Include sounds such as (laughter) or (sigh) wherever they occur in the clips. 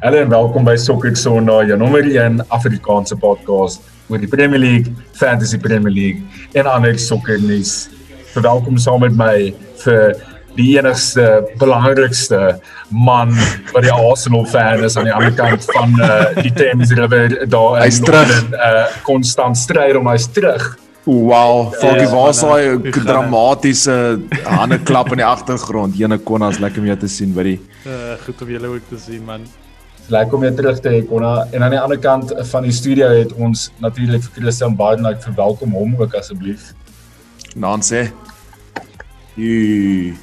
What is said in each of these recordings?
Hallo en welkom by Soccer Sondag, jou nommer 1 Afrikaanse podcast oor die Premier League, Fantasy Premier League en ander sokkernuus. Verwelkom saam met my vir die enigste belangrikste man wat die Arsenal fan is aan die ander kant van uh, die Thames River daar in Hy's terug. Londen, uh, konstant stry om hy's terug. Wow, Foggy Ja, was daai gaan dramatiese hande klap in die agtergrond. Jene Konas lekker om jou te sien, buddy. Uh, goed om julle ook te sien man. Lyk om weer terug te hê Konna en aan die ander kant van die studio het ons natuurlik vir Christian Baden ek verwelkom hom ook asseblief. Nan sê. Jee.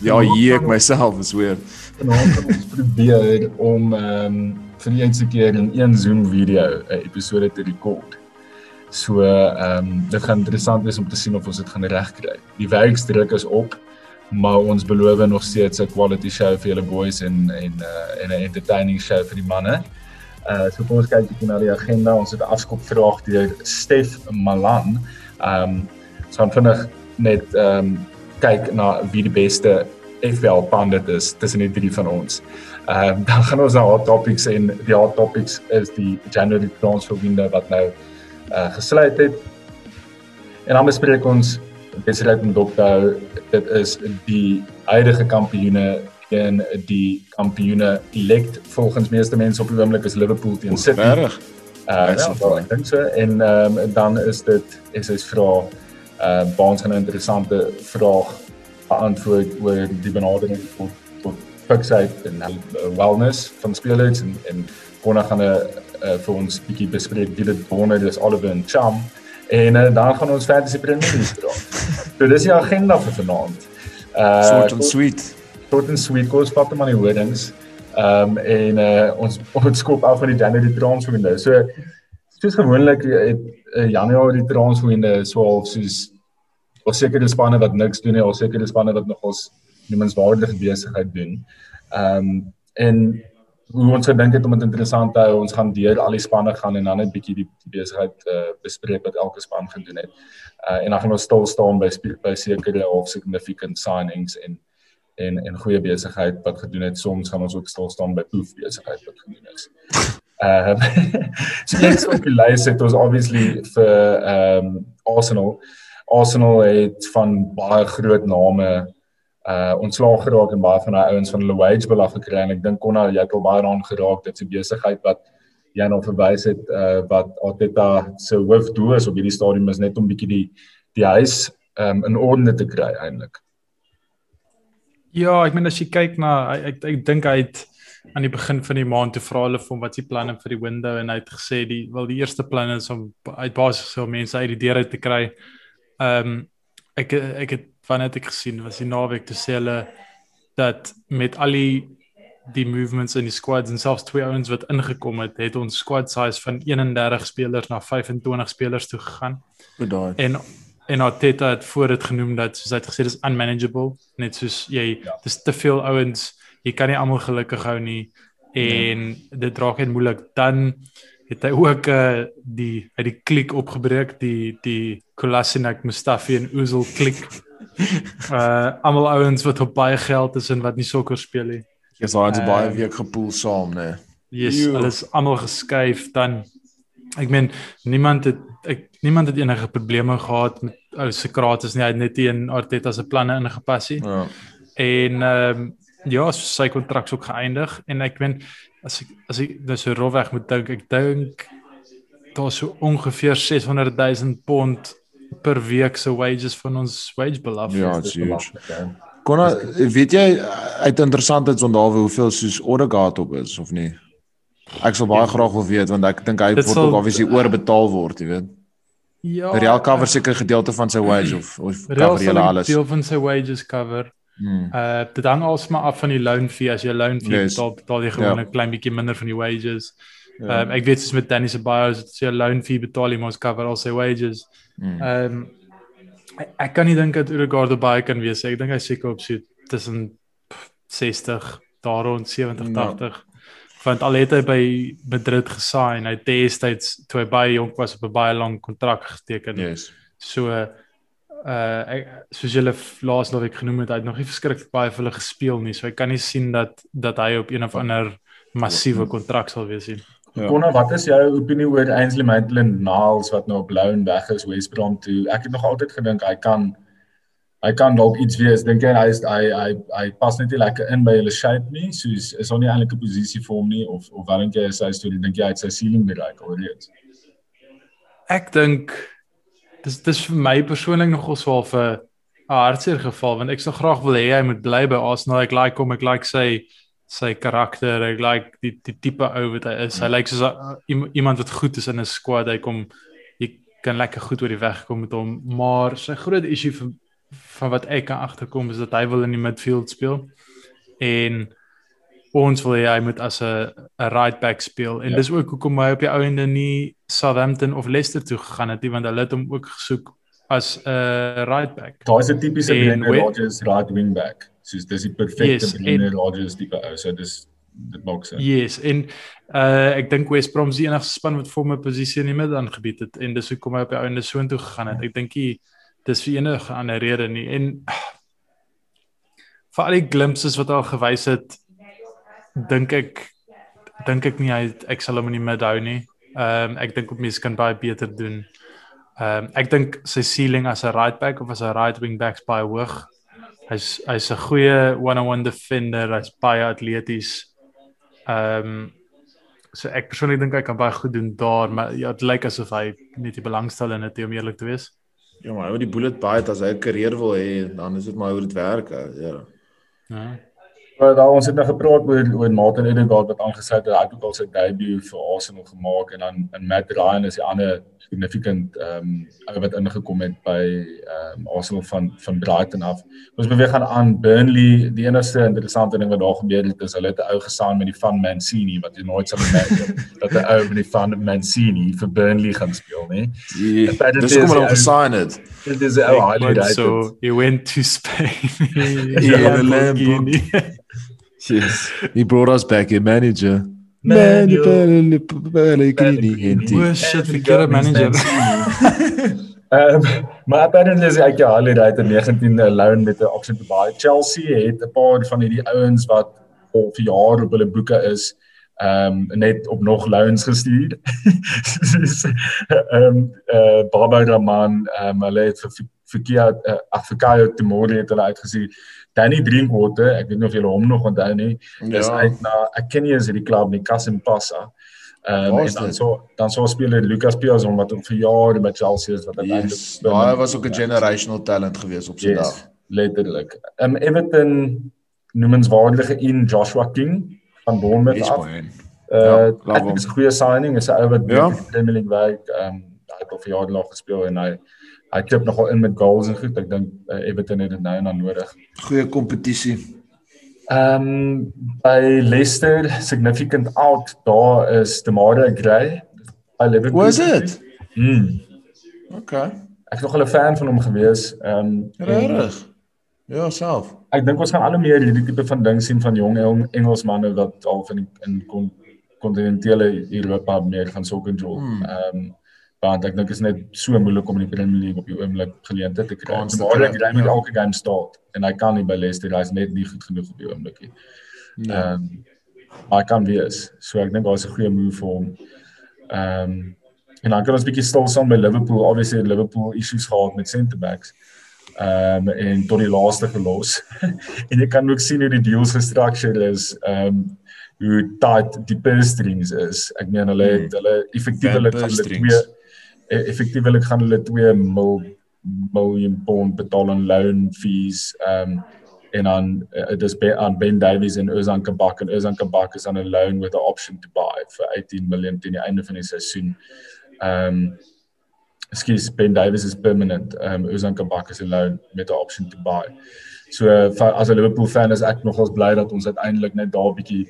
Ja, hier ek myself is weer. Vanaand gaan ons probeer om ehm um, vir die eerste keer in een Zoom video 'n episode te rekord. So ehm um, dit gaan interessant wees om te sien of ons dit gaan regkry. Die werksdruk is op, maar ons beloof nog steeds 'n quality show vir julle boys en en uh, en 'n entertaining show vir die manne. Uh so kom ons kyk bietjie na die agenda. Ons het 'n afskop vraag deur Stef Malan. Ehm um, so gaan vinnig net ehm um, kyk na wie die beste FPL pandit is tussen die drie van ons. Ehm um, (laughs) dan gaan ons na hot topics en die hot topics is die January transfer window wat nou uh gesluit het. En dan bespreek ons wedstryd met Dokter. Dit is die huidige kampioene en die kampioene elect volgens meeste mense op die oomblik is Liverpool teen City. Regtig? Uh, Dis ja, ek dink so en um, dan is dit is hy vra uh baans gaan 'n interessante vraag beantwoord oor die benadering tot tot fiksheid en wellness van spelers en en Konna gaan 'n uh, vir ons bietjie bespreek wie dit wonder dis Oliver en Cham en uh, dan gaan ons fantasy premier league praat. so dis die agenda vir vanaand. Uh Short and sweet. tot en sweet kos vat hom aan die hoordings. Ehm um, en uh, ons ons skop af van die January transfer window. So soos gewoonlik het uh, Januarie transfer window so half soos ons sekere spanne wat niks doen nie, ons sekere spanne wat nog ons noemenswaardige besigheid doen. Ehm um, en hoe ons gedink het om dit interessant te hou, ons gaan deur al die spanne gaan en dan net bietjie die, die besigheid uh, bespreek wat elke span gedoen het. Uh, en dan gaan ons stil staan by by sekere of significant signings en en en goeie besigheid wat gedoen het. Soms gaan ons ook stil staan by poef besigheid wat gedoen is. Ehm (laughs) so net op die lys het ons obviously vir ehm um, Arsenal. Arsenal het van baie groot name uh ontslaag geraak en baie van daai ouens van hulle wage bill afgekry en ek dink Konna jy het al baie daaraan geraak dit se besigheid wat jy nou verwys het uh wat Arteta se hoofdoel is op hierdie stadium is net om bietjie die die huis um in orde te kry eintlik. Ja, ek meen as jy kyk na ek ek, ek dink hy het aan die begin van die maand te vra hulle hom wat se planne vir die window en hy het gesê die wel die eerste plan is om uit basies so mense uit die deur uit te kry. Ehm um, ek ek het van net ek gesien was die naweek toe sê hulle dat met al die die movements in die squads en selfs twee ouens wat ingekom het, het ons squad size van 31 spelers na 25 spelers toe gegaan. Daai. En en Arteta het voor dit genoem dat soos hy het gesê dis unmanageable, net soos jy Ja. dis te veel ouens, jy kan nie almal gelukkig hou nie en ja. dit raak net moeilik. Dan het hy ook uh, die uit die klik opgebreek, die die Kolasinac, Mustafi en Özil klik. Uh (laughs) almal ouens wat op baie geld is en wat nie sokker speel nie. Jy's daai is baie Ehm, week gepoel saam, né? Yes, is almal geskuif dan ek meen niemand het ek niemand het enige probleme gehad met ou Socrates nie, hy het net in Arteta se planne ingepas nie. Ja. En ehm um, ja, so sy kontrak ook geëindig en ek meen as ek as ek dis so rofweg moet dink, ek dink daar so ongeveer 600 000 pond per week se wages van ons wage bill af. Ja, it's huge. belangrik, hè. Konna, weet jy uit interessantheid onthaalwe hoeveel soos Odegaard op is of nie? Ek sal baie graag wil weet want ek dink hy Dit word sal- ook obviously oorbetaal word, jy weet. Ja. Real cover seker gedeelte van sy wage of of Real cover jy een alles. deel van sy wages cover. Hmm. Uh dit hang alsmaar af van die loan fee. As jy loan fee Yes. betaal, betaal jy gewoon Ja. 'n klein bietjie minder van die wages. Um, ek weet soos met Danny Ceballos, as jy 'n loan fee betaal, jy moet cover al sy wages. Hmm. Ehm um, ek, ek kan nie dink dat Odegaard baie kan wees. Ek dink hy seker op so tussen pff, 60 daar rond 70 Ja. 80. Want al het hy by Madrid gesign, hy het destyds toe hy baie jonk was op 'n baie lang kontrak geteken. Yes. So uh ek soos julle laas naweek genoem het, hy het nog nie verskriklik baie vir hulle gespeel nie. So ek kan nie sien dat dat hy op een of ander massiewe kontrak sal wees nie. Ja. Konna, wat is jou opinie oor Ainsley Maitland-Niles wat nou op loan weg is West Brom toe? Ek het nog altyd gedink hy kan hy kan dalk iets wees. Dink jy hy is hy hy hy pas net nie lekker in by hulle shape nie. So is is hom nie eintlik 'n posisie vir hom nie of of wat dink jy is sy storie? Dink jy hy het sy ceiling bereik alreeds? Ek dink dis dis vir my persoonlik nogal swaar vir 'n hartseer geval want ek sou graag wil hê hy moet bly by Arsenal. Ek like hom, ek like sy sy karakter, ek like die die tipe ou wat hy is. Hy lyk soos a, iemand wat goed is in 'n squad. Hy kom jy kan lekker goed oor die weg kom met hom, maar sy groot issue van van wat ek kan agterkom is dat hy wil in die midfield speel. En ons wil hy moet as 'n 'n right back speel en ja. dis ook hoekom hy op die ou ende nie Southampton of Leicester toe gegaan het nie want hulle het hom ook gesoek as 'n uh, right back. Daar is 'n tipiese Brendan Rodgers right wing back. Soos dis die perfekte yes, Brendan Rodgers tipe ou. So dis dit maak sin. Yes, en uh ek dink West Brom is die enigste span wat vir hom 'n posisie in die middel aangebied het en dis hoekom hy op die ou ende so intoe gegaan het. Ek dink hy dis vir enige ander rede nie en vir al die glimpses wat al gewys het dink ek dink ek nie hy ek sal hom in die mid hou nie. Ehm um, ek dink op mense kan baie beter doen. Ehm um, ek dink sy ceiling as 'n right back of as 'n right wing back is baie hoog. Hy's hy's 'n goeie one-on-one defender, hy's baie atleties. Ehm um, so ek persoonlik dink hy kan baie goed doen daar, maar ja, dit lyk asof hy net die belangstel in dit om eerlik te wees. Ja, maar hy het die bullet baie as hy 'n karier wil hê, dan is dit maar hoe dit werk, ja. Ja. Maar daar ons het nou gepraat oor oor Martin Odegaard wat aangesluit het, hy het ook al sy debut vir Arsenal gemaak en dan in Matt Ryan is die ander significant ehm um, wat ingekom het by ehm um, Arsenal van van Brighton af. Ons beweeg gaan aan Burnley. Die enigste interessante ding wat daar gebeur het is hulle het 'n ou gesaan met die van Mancini wat jy nooit sal merk (laughs) dat 'n ou met die van Mancini vir Burnley gaan speel nie. Dis kom hulle gesign het. Dit is 'n ou highly rated. So he went to Spain. (laughs) yeah, the Lamborghini. (laughs) Yes. He brought us back a manager. Man, you better Pellegrini in die. Oh shit, verkeerde manager. Ehm, maar apparently is ek ja, hulle het 'n 19 loan met 'n option to buy. Chelsea het 'n paar van hierdie ouens wat al vir jare op hulle boeke is, ehm um, net op nog loans gestuur. (laughs) Ehm um, eh uh, Baba Raman, ehm um, hulle het vir verkeer uh, Afrikaio Timori het hulle uitgesien. Danny Drinkwater, ek weet nie of julle hom nog onthou nie. Dis ja. uit na ek ken nie as hierdie klub nie, Kasimpasa. Ehm um, en dan so dan so speler Lucas Piazon wat vir jare by Chelsea is wat uiteindelik yes, daai was ook 'n generational talent gewees op sy yes, dag. Letterlik. Ehm um, Everton noemenswaardige in Joshua King van Bournemouth af. Uh, ja, ek is 'n goeie signing, is 'n ou wat ja. Premier League werk. Ehm um, hy het al vir jare lank gespeel en hy hy klop nogal in met goals en goed. Ek dink uh, Everton het dit nou en dan nodig. Goeie kompetisie. Ehm um, by Leicester significant out daar is Demare Gray. By Liverpool. Was it? Mm. Okay. Ek is nog 'n fan van hom gewees. Ehm um, regtig. Ja, self. Ek dink ons gaan al hoe meer hierdie tipe van ding sien van jong Engelsmanne wat al van in kontinentale Europa meer gaan soek en jol. Hmm. Ehm um, want ek dink is net so moeilik om in die Premier League op die oomblik geleentheid te kry. Maar ek dink hy elke game start en hy kan nie by Leicester hy's net nie goed genoeg op die oomblik nie. Nee. Ehm um, hy kan wees. So ek dink daar's 'n goeie move vir hom. Ehm um, en dan kan ons 'n bietjie stil staan by Liverpool. Obviously Liverpool issues gehad met centre backs. Ehm um, en tot die laaste gelos. (laughs) en jy kan ook sien hoe die deals gestructured is. Ehm um, hoe tight die purse strings is. Ek meen hulle het hmm. hulle effektiewelik hulle twee effektiewelik gaan hulle 2 mil miljoen pond betaal aan loan fees um en dan uh, dis be, aan Ben Davies en Ozan Kabak en Ozan Kabak is on a loan with the option to buy for 18 million teen die einde van die seisoen. Um Ekskuus Ben Davies is permanent. Um Ozan Kabak is 'n loan met the option to buy. So uh, as 'n Liverpool fan is ek nogals bly dat ons uiteindelik net daar 'n bietjie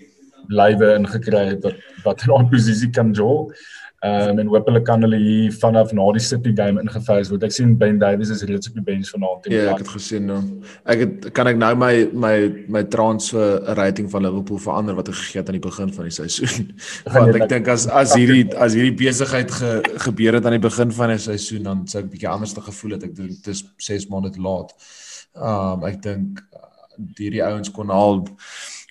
lywe ingekry het wat wat in (laughs) 'n posisie kan jol. Ehm um, en hulle kan hulle hier vanaf na die City game ingefase word. Ek sien Ben Davies is reeds op die bench vanaand. Ja, ek het gesien nou. Ek het kan ek nou my my my transfer rating van Liverpool verander wat ek gegee het aan die begin van die seisoen. (laughs) Want ek dink as as hierdie as hierdie besigheid ge, gebeur het aan die begin van die seisoen dan sou ek bietjie anders te gevoel het. Ek dink dit is 6 maande te laat. Ehm um, ek dink hierdie ouens kon al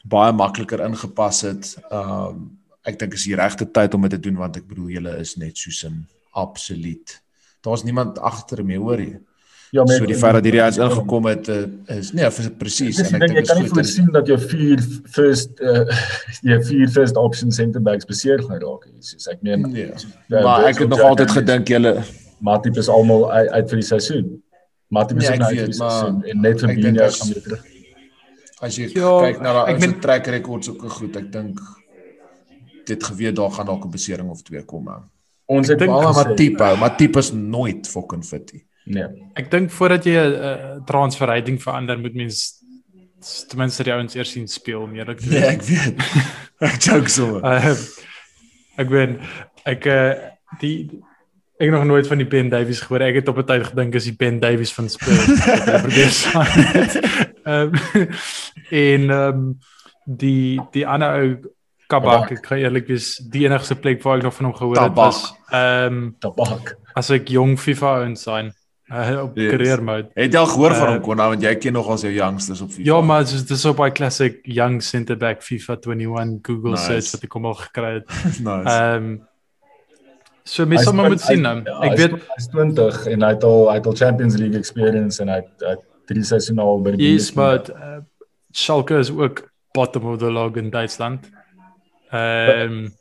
baie makliker ingepas het. Um ek dink is die regte tyd om dit te doen want ek bedoel julle is net soos 'n absoluut. Daar's niemand agter my hoor jy. Ja, maar so die feit dat hierdie ouens ingekom het uh, is nee, presies en ek dink jy kan nie voorsien dat jou vier first (laughs) uh jy vier first option center backs beseer gaan raak nie. Soos ek meen nee. uh, maar ek het nog altyd gedink julle Matip is almal uit, uit vir die seisoen. Matip is nee, uit vir die seisoen en net vir Bina gaan weer terug. As jy ja, kyk na daai ou track records ook goed, ek dink dit geweet daar gaan dalk 'n besering of twee kom. Man. Ons het al maar tipe, maar tipe is nooit fucking fit nie. Nee. Ek dink voordat jy 'n uh, transfer rating verander, moet mens ten minste die ouens eers sien speel meer. Ek nee, (laughs) ek weet. ek joke so. Uh, ek weet ek uh, die ek nog nooit van die Ben Davies gehoor. Ek het op 'n tyd gedink is die Ben Davies van Spurs. (laughs) probeer Ehm (laughs) en ehm um, die die ander ou Kabak, ek kan eerlik wees, die enigste plek waar ek nog van hom gehoor het was ehm um, Tabak. As ek jong FIFA ouens sein uh, op yes. career mode. Het jy al gehoor uh, van hom kon nou want jy ken nog as jou youngsters op FIFA. Ja, maar dis dis op by classic young center back FIFA 21 Google nice. search wat ek kom al gekry het. (laughs) nice. Ehm um, So mens sal moet sien nou. Ek weet hy's 20 en hy het al hy het al Champions League experience en hy het drie seisoene al by die Yes, but uh, Schalke is ook bottom of the log in Duitsland. Ehm um,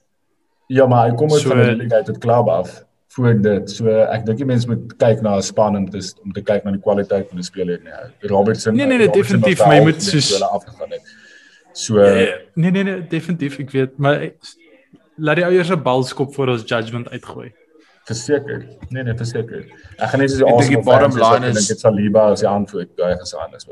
Ja, maar hy kom uit so, van uit het klub af voor dit. So ek dink die mense moet kyk na 'n span om te om te kyk na die kwaliteit van die speler nie. Robertson Nee nee, nee definitief, maar jy moet soos hulle afgegaan het. So nee, nee nee, nee definitief, ek weet, maar laat die ouers 'n bal skop voor ons judgement uitgooi verseker. Nee nee, verseker. Ek gaan net soos die Arsenal die bottom line is dit Saliba as die antwoord daai gesaan is.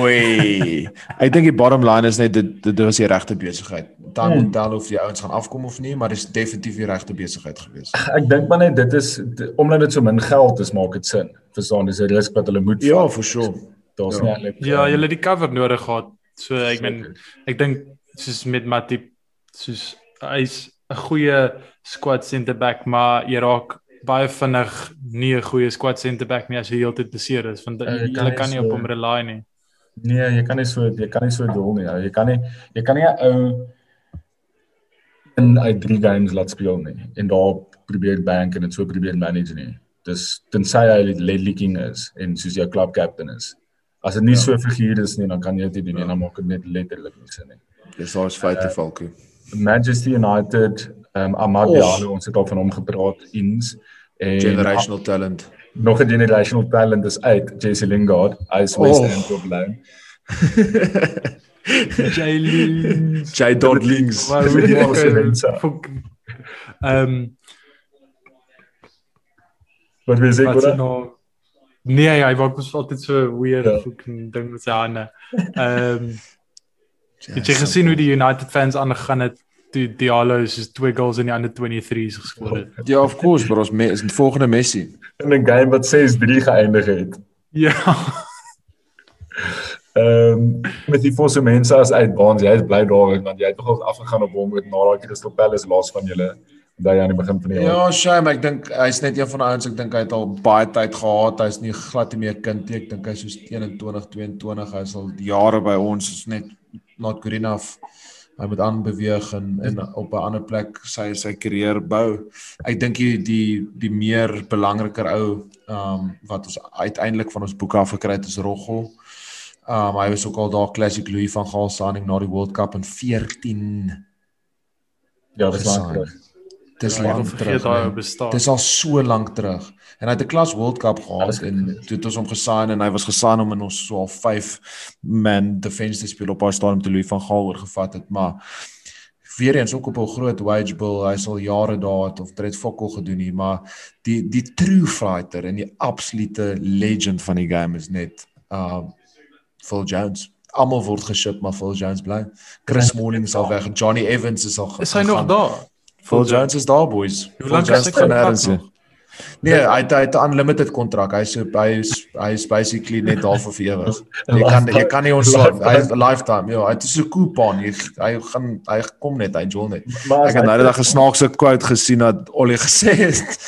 Oei. ek dink die bottom line is net dit dit was die regte besigheid. Dan hmm. dan of die ouens gaan afkom of nie, maar dis definitief die regte besigheid gewees. Ek dink maar net dit is omdat dit so min geld is, maak dit sin. Verstaan, dis 'n risk wat hulle moet Ja, for sure. Daar's ja. nie Ja, jy het die cover nodig gehad. So ek meen ek dink soos met Matip soos hy's 'n goeie squad center back, maar jy raak baie vinnig nie 'n goeie squad center back nie as jy heeltyd beseer is want uh, jy kan, kan nie so, op hom rely nie. Nee, jy kan nie so jy kan nie so doel nie. Jy kan nie jy kan nie 'n ou in uit drie games laat speel nie en daar probeer bank en dit so probeer manage nie. Dis tensy hy leading is en soos jou club captain is. As dit nie ja. so figuur is nie, dan kan jy dit doen en dan maak dit net letterlik nie sin nie. Dis is feite uh, Falco. Manchester United, ehm um, Amad Diallo, ons het al van hom gepraat, ins en generational talent. Nog 'n generational talent is uit Jesse Lingard, hy is West Ham oh. loan. (laughs) Jay Lings. Jay Dodlings. (laughs) Ehm Wat wil jy sê oor? Nee, hy was altyd so weird ja. fucking ding met sy hande. Ehm Het jy gesien hoe die United fans aangegaan het toe Diallo se twee goals in die ander 23s geskoor het? (laughs) Ja, of course, bro, ons is die volgende Messi. In 'n game wat 6-3 geëindig het. Ja. (laughs) Ehm um, met die fosse mense as uit baans, jy is bly daar want jy het nog afgegaan op hom met na daai Crystal Palace laas van julle daai aan die begin van die jaar. Ja, shame, ek dink hy's net een van die ouens ek dink hy het al baie tyd gehad. Hy's nie glad nie meer kind nie. Ek dink hy's soos 21, 22. Hy's al jare by ons. Is net not good enough. Hy moet aanbeweeg en en op 'n ander plek sy sy karier bou. Ek dink die die die meer belangriker ou ehm um, wat ons uiteindelik van ons boeke af gekry het is Roggel. Ehm um, hy was ook al daar Classic Louis van Gaal signing na die World Cup in 14. Ja, dis lank terug. Dis ja, lank terug. Dis al so lank terug. En hy het 'n klas World Cup gehad en toe het ons hom gesign en hy was gesign om in ons so al 5 man defense te speel op haar stadium te Louis van Gaal oorgevat het, maar weer eens ook op 'n groot wage bill. Hy sal jare daar het of dit fokol gedoen nie, maar die die true fighter en die absolute legend van die game is net uh Phil Jones. Almal word geship, maar Phil Jones bly. Chris Smalling sal weg. Johnny Evans is al Is hy nog daar? Phil Jones is daar boys. Hoe lank is hy gaan herinner? Nee, hy het hy het 'n unlimited kontrak. Hy so hy is hy is basically net daar vir ewig. (laughs) Jy kan jy kan nie ons hy is a lifetime. Ja, hy het so 'n coupon. Hy hy gaan hy kom net, hy jol net. Ek het nou net 'n snaakse quote gesien dat Ollie gesê het.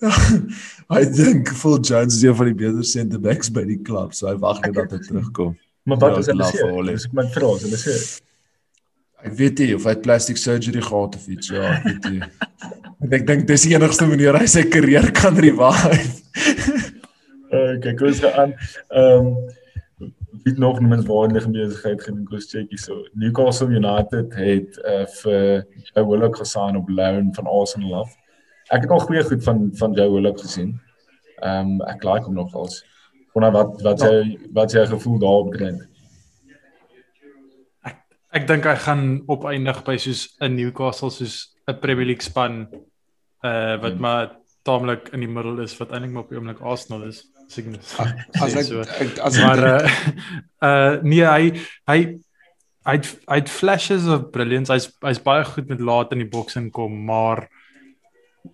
(laughs) I think Phil Jones is een van die beter center backs by die klub, so hy wag net dat hy terugkom. Maar wat ja, is hulle sê? Dis ek my vra, hulle sê Ek weet nie of hy plastic surgery gehad of iets. Ja, ek weet nie. En ek dink dis die enigste manier hy sy karier kan revive. Okay, kom ons gaan aan. Ehm wie nog mens waardige besigheid gedoen kos checkie so. Newcastle United het uh, vir Joe Willock gesign op loan van Arsenal af. Ek het al goeie goed van van Joe Willock gesien. Ehm um, ek like hom nogals. Wonder wat wat jy wat jy gevoel daarop drink. Ek ek dink hy gaan opeindig by soos 'n Newcastle soos 'n Premier League span uh wat hmm. maar taamlik in die middel is wat eintlik maar op die oomblik Arsenal is. As ek so. as maar uh, uh nee hy hy hy hy het flashes of brilliance. Hy's hy's baie goed met laat in die boks inkom, maar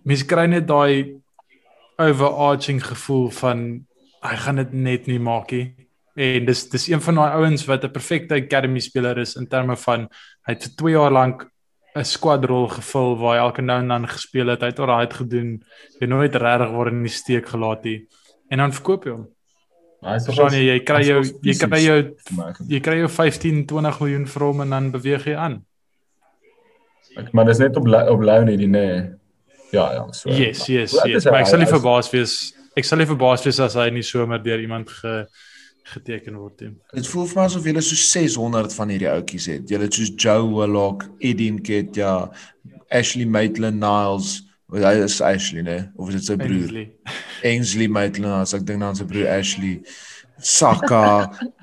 mens kry net daai overarching gevoel van hy gaan dit net nie maak nie. En dis dis een van daai ouens wat 'n perfekte academy speler is in terme van hy het vir 2 jaar lank 'n squad rol gevul waar hy elke nou en dan gespeel het. Hy het alraai gedoen. Hy nooit regtig word in die steek gelaat nie. En dan verkoop jy hom. Hy sê Johnny, jy kry jou jy kry jou jy kry jou 15 20 miljoen vir hom en dan beweeg jy aan. Ek maar dis net op op loan hierdie nê. Nee. Ja, ja, so. Yes, yes, yes. Maar ek sal nie verbaas wees ek sal nie verbaas wees as hy nie somer deur iemand ge geteken word nie. Dit voel vir my asof julle so 600 van hierdie ouetjies het. Julle het soos Joe Willock, Eddie Nketiah, Ashley Maitland-Niles, wat hy is Ashley, né? Of is dit sy broer? Ainsley, Ainsley Maitland-Niles, ek dink dan sy broer Ashley. Saka, (laughs)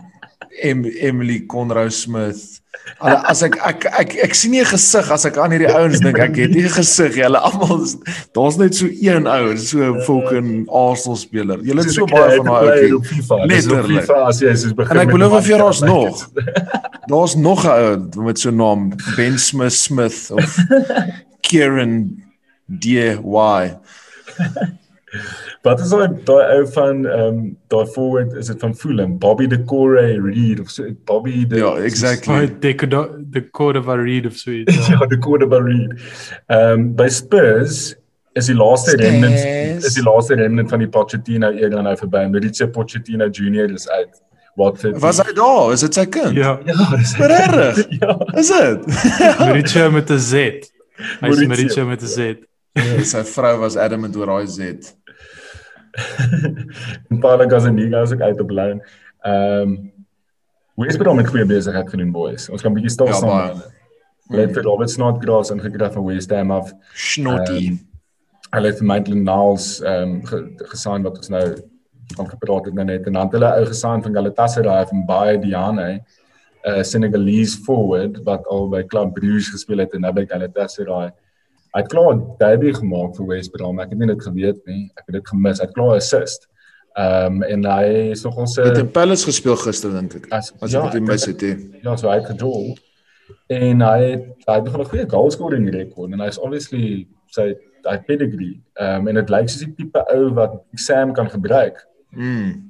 em Emily Conroe Smith. As ek ek ek ek, ek sien nie 'n gesig as ek aan hierdie ouens dink. Ek het nie 'n gesig hulle almal daar's net so een ou so 'n fucking Arsenal speler. Julle het so baie van daai ou letterlik. As jy soos begin en ek belowe vir ons nog. (laughs) daar's nog 'n ou met so 'n naam Ben Smith Smith of (laughs) Kieran DY Wat is daai daai ou van ehm um, daai forward is dit van Fulham Bobby de Core Reed of so Bobby de Ja, exactly. Oh, de de Core of Reed of so iets. (laughs) Ja, de Core of Reed. Ehm um, by Spurs is die laaste remnant is die laaste remnant van die Pochettino era nou verby. Mauricio Pochettino Junior is uit. Wat vir Was hy daar? Is dit sy kind? Ja. Ja, dis reg. (laughs) ja. Is dit? (laughs) Mauricio met 'n Z. Hy is Mauricio met 'n Z. Ja, sy vrou was adamant oor daai Z. en Paulo Gazzaniga as ek uit op loan. Ehm um, hoe is dit om met goeie besigheid gedoen boys? Ons kan bietjie stil ja, staan. Let vir Robert Snodgrass ingekry van West Ham af. Snotty. Um, hulle het Maitland Niles ehm um, gesign wat ons nou van gepraat het nou net en dan hulle ou gesign van Galatasaray van Baie Diane. 'n uh, Senegalese forward wat al by Club Brugge gespeel het en nou by Galatasaray. Hy het klaar 'n debut gemaak vir West Brom. Ek het nie dit geweet nie. Ek het dit gemis. Hy het klaar 'n assist. Ehm um, en hy is nog ons het in Palace gespeel gister dink ek. As, as ja, ek dit mis het. Ja, so hy het gedol. En hy het hy het 'n goeie goal scoring rekord en hy's obviously sy hy pedigree. Ehm um, en dit lyk soos die tipe ou wat Sam kan gebruik. Mm.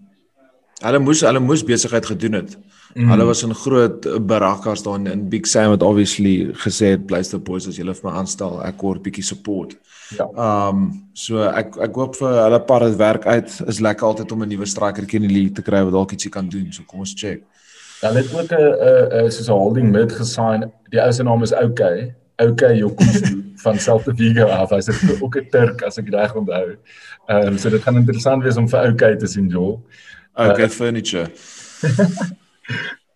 Hulle moes hulle moes besigheid gedoen het. Mm. Hulle was in groot barakkas daar in Big Sam het obviously gesê blyste boys as julle vir my aanstel, ek kort bietjie support. Ja. Um, so ek ek hoop vir hulle paar dit werk uit. Is lekker altyd om 'n nuwe striker in die league te kry wat dalk ietsie kan doen. So kom ons check. Hulle het ook 'n 'n soos 'n holding mid gesign. Die ou se naam is Okay. Okay Jokusu (laughs) van Celta Vigo af. Hy's ook 'n Turk as ek reg onthou. Ehm um, so dit gaan interessant wees om vir Okay te sien, Joel. Okay uh, furniture.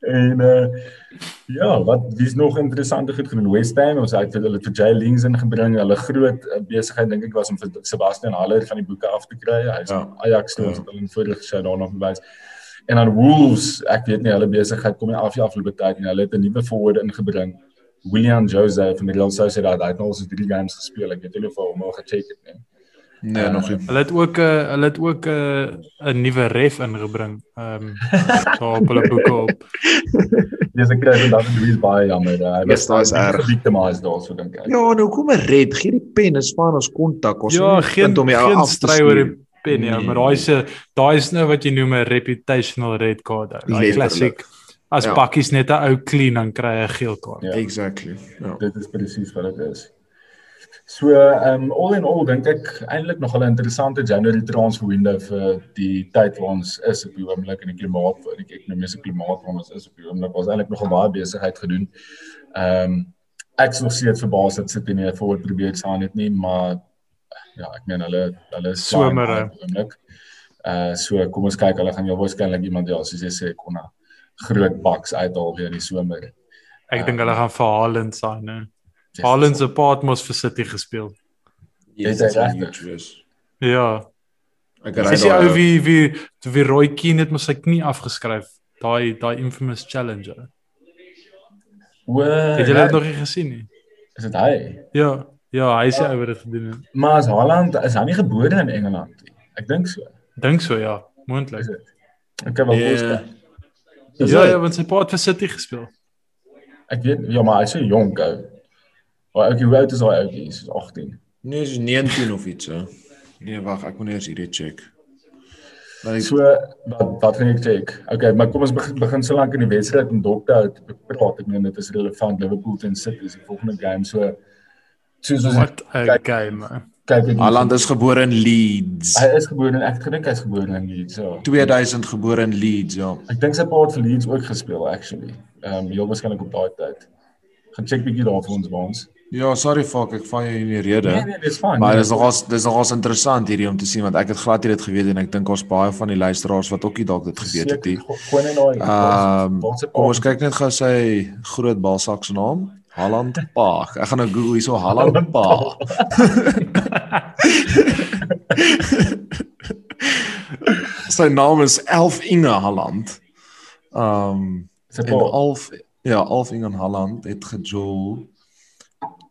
en uh ja, wat wie's nog interessante goed gedoen? West Ham, ons het hulle vir Jay Lings ingebring. Hulle groot uh, besigheid dink ek was om vir Sebastian Haller van die boeke af te kry. Hy's ja. Ajax toe ja. ons het hulle in vorige gesê daarna verwys. En dan Wolves, ek weet nie hulle besigheid kom nie af die afgelope tyd nie. Hulle het 'n nuwe forward ingebring. William Joseph van die Real Sociedad. Hy het nou al sy drie games gespeel. Ek weet nie of hy hom al gecheck het nie. Nee, uh, nog nie. Hulle het ook 'n uh, hulle het ook 'n uh, 'n nuwe ref ingebring. Ehm um, so op hulle boeke op. (laughs) Dis ek kry dan Louis baie jammer. Hy was daar is erg victimized daar so dink ek. Ja, nou kom 'n red, gee die pen en span ons kontak. Ons ja, geen om jou af te stry oor die pen ja, nee. maar daai is 'n daai is nou wat jy noem 'n reputational red card. Daai klassiek. As ja. bakkies net 'n ou clean dan kry hy 'n geel kaart. Ja. Exactly. Ja. Dit is presies wat dit is. So ehm um, all in all dink ek eintlik nog 'n interessante January transfer window vir die tyd waar ons is op die oomblik in die klimaat vir die ekonomiese klimaat waar ons is op die oomblik. Was eintlik nog 'n baie besigheid gedoen. Ehm um, ek sou sê dit verbaas dat sit nie voor probeer staan dit nie, maar ja, ek meen hulle hulle is somer oomblik. Uh so kom ons kyk, hulle gaan jou waarskynlik iemand ja, soos jy sê kon 'n groot baks uithaal weer die somer. Ek dink hulle gaan vir Haaland sign? Haaland se paat mos vir City gespeel. Ja, dit is regtig. Ja. Ek ry daar. Dis ou wie wie wie Roy Keane het mos sy knie afgeskryf. Daai daai infamous challenger. O, het jy dit nog nie gesien nie? Is dit hy? Ja. Ja, hy sê oor dit gedoen het. Maar as Haaland is hy nie gebore in Engeland nie. Ek dink so. Dink so ja, moontlik. Ek kan wel yeah. Ja, ja, ja, want sy pa het vir City gespeel. Ek weet ja, maar hy's so jonk ou. Maar ek hoe oud is hy ouetjie? Is 18. Nee, is 19 of iets so. Nee, wag, ek moet eers hierdie check. Maar ek so wat wat gaan ek check? Okay, maar kom ons begin begin so lank in die wedstryd om dop te hou te praat. Ek meen dit is relevant Liverpool teen City is die volgende game so soos ons What a game. Kyk, Haaland is gebore in Leeds. Hy is gebore in ek gedink hy's gebore in Leeds, ja. 2000 gebore in Leeds, ja. Ek dink sy pa het vir Leeds ook gespeel actually. Ehm um, heel waarskynlik op daai tyd. Gaan check bietjie daar vir ons ons. Ja, sorry fuck, ek val jou in die rede. Nee, nee, dis fyn. Maar nee. dis nogals dis nogals interessant hierdie om te sien want ek het glad nie dit geweet en ek dink ons baie van die luisteraars wat ook nie dalk dit geweet het nie. Ehm kom ons kyk net gou sy groot balsak se naam. Holland Park. Ek gaan nou Google hierso Holland Park. (laughs) sy naam is Elf Inge Holland. Ehm um, en Alf ja, Alf Inge Holland het gejol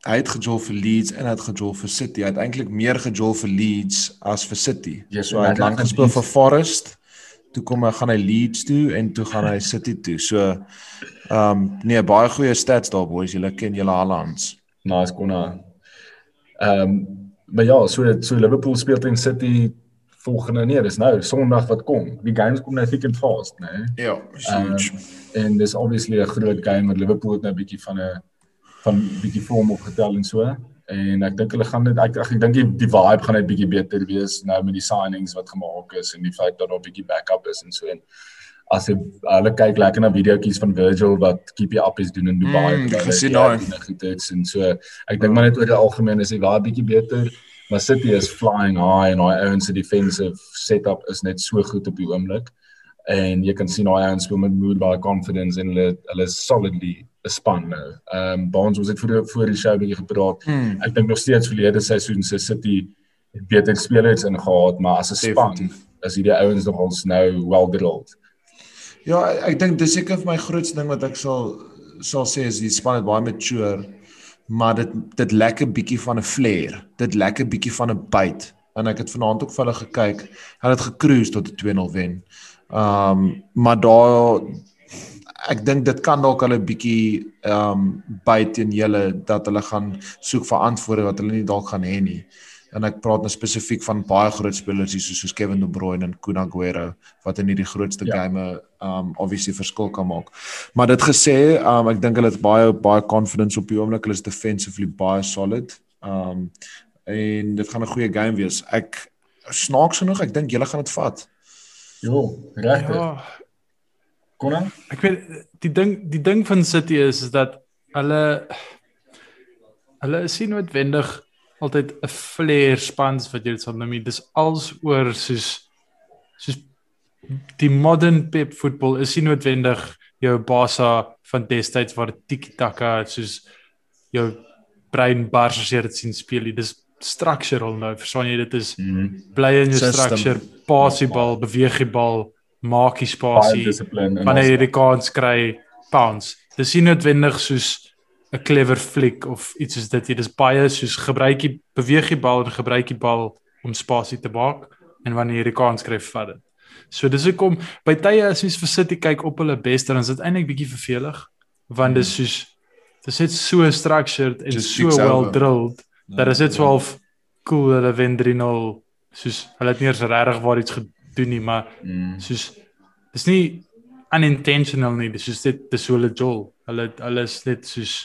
hy het gejol vir Leeds en hy het gejol vir City. Hy het eintlik meer gejol vir Leeds as vir City. Ja, so hy het lank gespeel vir Forest. Toe kom hy gaan hy Leeds toe en toe gaan hy City toe. So ehm um, nee, baie goeie stats daar boys. Julle ken julle Haalands. Nice konna. Ehm um, maar ja, so so Liverpool speel teen City volgende nee, dis nou Sondag wat kom. Die games kom nou thick and fast, né? Nee? Ja, huge. Um, en dis obviously 'n groot game met Liverpool nou 'n bietjie van 'n van bietjie vorm opgetel en so. En ek dink hulle gaan dit ek ek dink die, die vibe gaan net bietjie beter wees nou met die signings wat gemaak is en die feit dat daar 'n bietjie backup is en so en as jy hulle kyk lekker na videoetjies van Virgil wat keep you up is doen in Dubai. Mm, ek sien nou goed dit en so ek dink maar net oor die algemeen is die vibe bietjie beter. Maar City is flying high en daai ouens se defensive setup is net so goed op die oomblik. En jy kan sien daai ouens speel met mood baie confidence en hulle hulle is solidly 'n span nou. Ehm um, Baans ons het voor voor die show bietjie gepraat. Hmm. Ek dink nog steeds verlede seisoen se City het beter spelers ingehaat, maar as 'n span is hierdie ouens nog ons nou well drilled. Ja, ek dink dis seker vir my grootste ding wat ek sal sal sê is die span het baie mature, maar dit dit lekker bietjie van 'n flair. Dit lekker bietjie van 'n byt. En ek het vanaand ook vir hulle gekyk. Hulle het gekruis tot 'n 2-0 wen. Ehm um, maar daar ek dink dit kan dalk hulle bietjie ehm um, byt teen julle dat hulle gaan soek vir antwoorde wat hulle nie dalk gaan hê nie. En ek praat nou spesifiek van baie groot spelers hier soos Kevin De Bruyne en Kun Aguero wat in hierdie grootste ja. game um obviously verskil kan maak. Maar dit gesê, um ek dink hulle het baie baie confidence op die oomblik. Hulle is defensively baie solid. Um en dit gaan 'n goeie game wees. Ek snaaks genoeg, ek dink julle gaan dit vat. Jo, regtig. Ja, Konan? Ek weet die ding die ding van City is is dat hulle hulle is nie noodwendig altyd 'n flair spans wat jy sal noem. Dis als oor soos soos die modern pep voetbal is nie noodwendig jou Barca van destyds waar tiki-taka soos jou brein bars as jy dit sien speel. Dis structural nou. Verstaan jy dit is mm -hmm. bly in jou structure, passie bal, beweeg die bal maak die spasie wanneer jy die kans kry pounds. Dis nie noodwendig soos 'n clever flick of iets soos dit. Dit is baie soos gebruik jy beweeg die bal en gebruik die bal om spasie te maak en wanneer jy die kans kry vat dit. So dis hoekom by tye as jy vir City kyk op hulle beste dan is dit eintlik bietjie vervelig want dis soos dis net so structured en Just so well drilled no, dat is dit so half cool hulle wen 3-0 soos hulle het nie eens regtig waar iets doen nie, maar mm. soos dis nie unintentional nie, dis soos dit dis hulle jol. Hulle hulle is net soos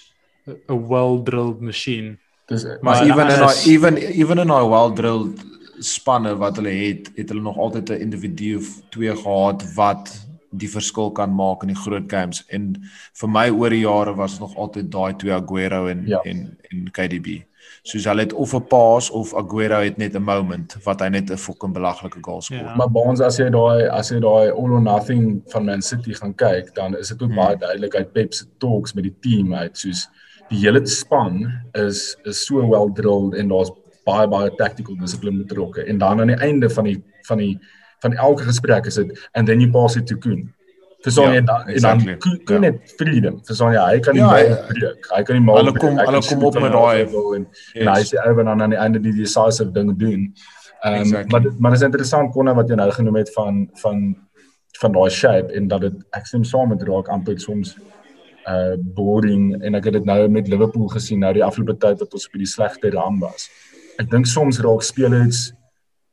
'n well drilled machine. Dis maar even in is, even even in our well drilled spanne wat hulle het, het hulle nog altyd 'n individu of twee gehad wat die verskil kan maak in die groot games en vir my oor die jare was nog altyd daai twee Aguero en ja. en en KDB. Soos hulle het of 'n pass of Aguero het net 'n moment wat hy net 'n fucking belaglike goal skoor. Ja. Maar by ons as jy daai as jy daai all or nothing van Man City gaan kyk, dan is dit ook hmm. baie duidelik uit Pep se talks met die team uit soos die hele span is is so well drilled en daar's baie baie tactical discipline betrokke en dan aan die einde van die van die van elke gesprek is dit and then you pass it to Koen. Verstaan ja, jy dan exactly. dan Koen ja. het freedom. Verstaan jy hy kan nie ja, breek. Hy kan nie maar hulle kom hulle kom op met daai en, yes. en hy sê oor dan aan die einde die decisive ding doen. Ehm um, exactly. maar maar is interessant konne wat jy nou genoem het van van van daai shape en dat dit ek sien saam met raak amper soms uh boring en ek het dit nou met Liverpool gesien nou die afgelope tyd wat ons op die slegte ram was. Ek dink soms raak spelers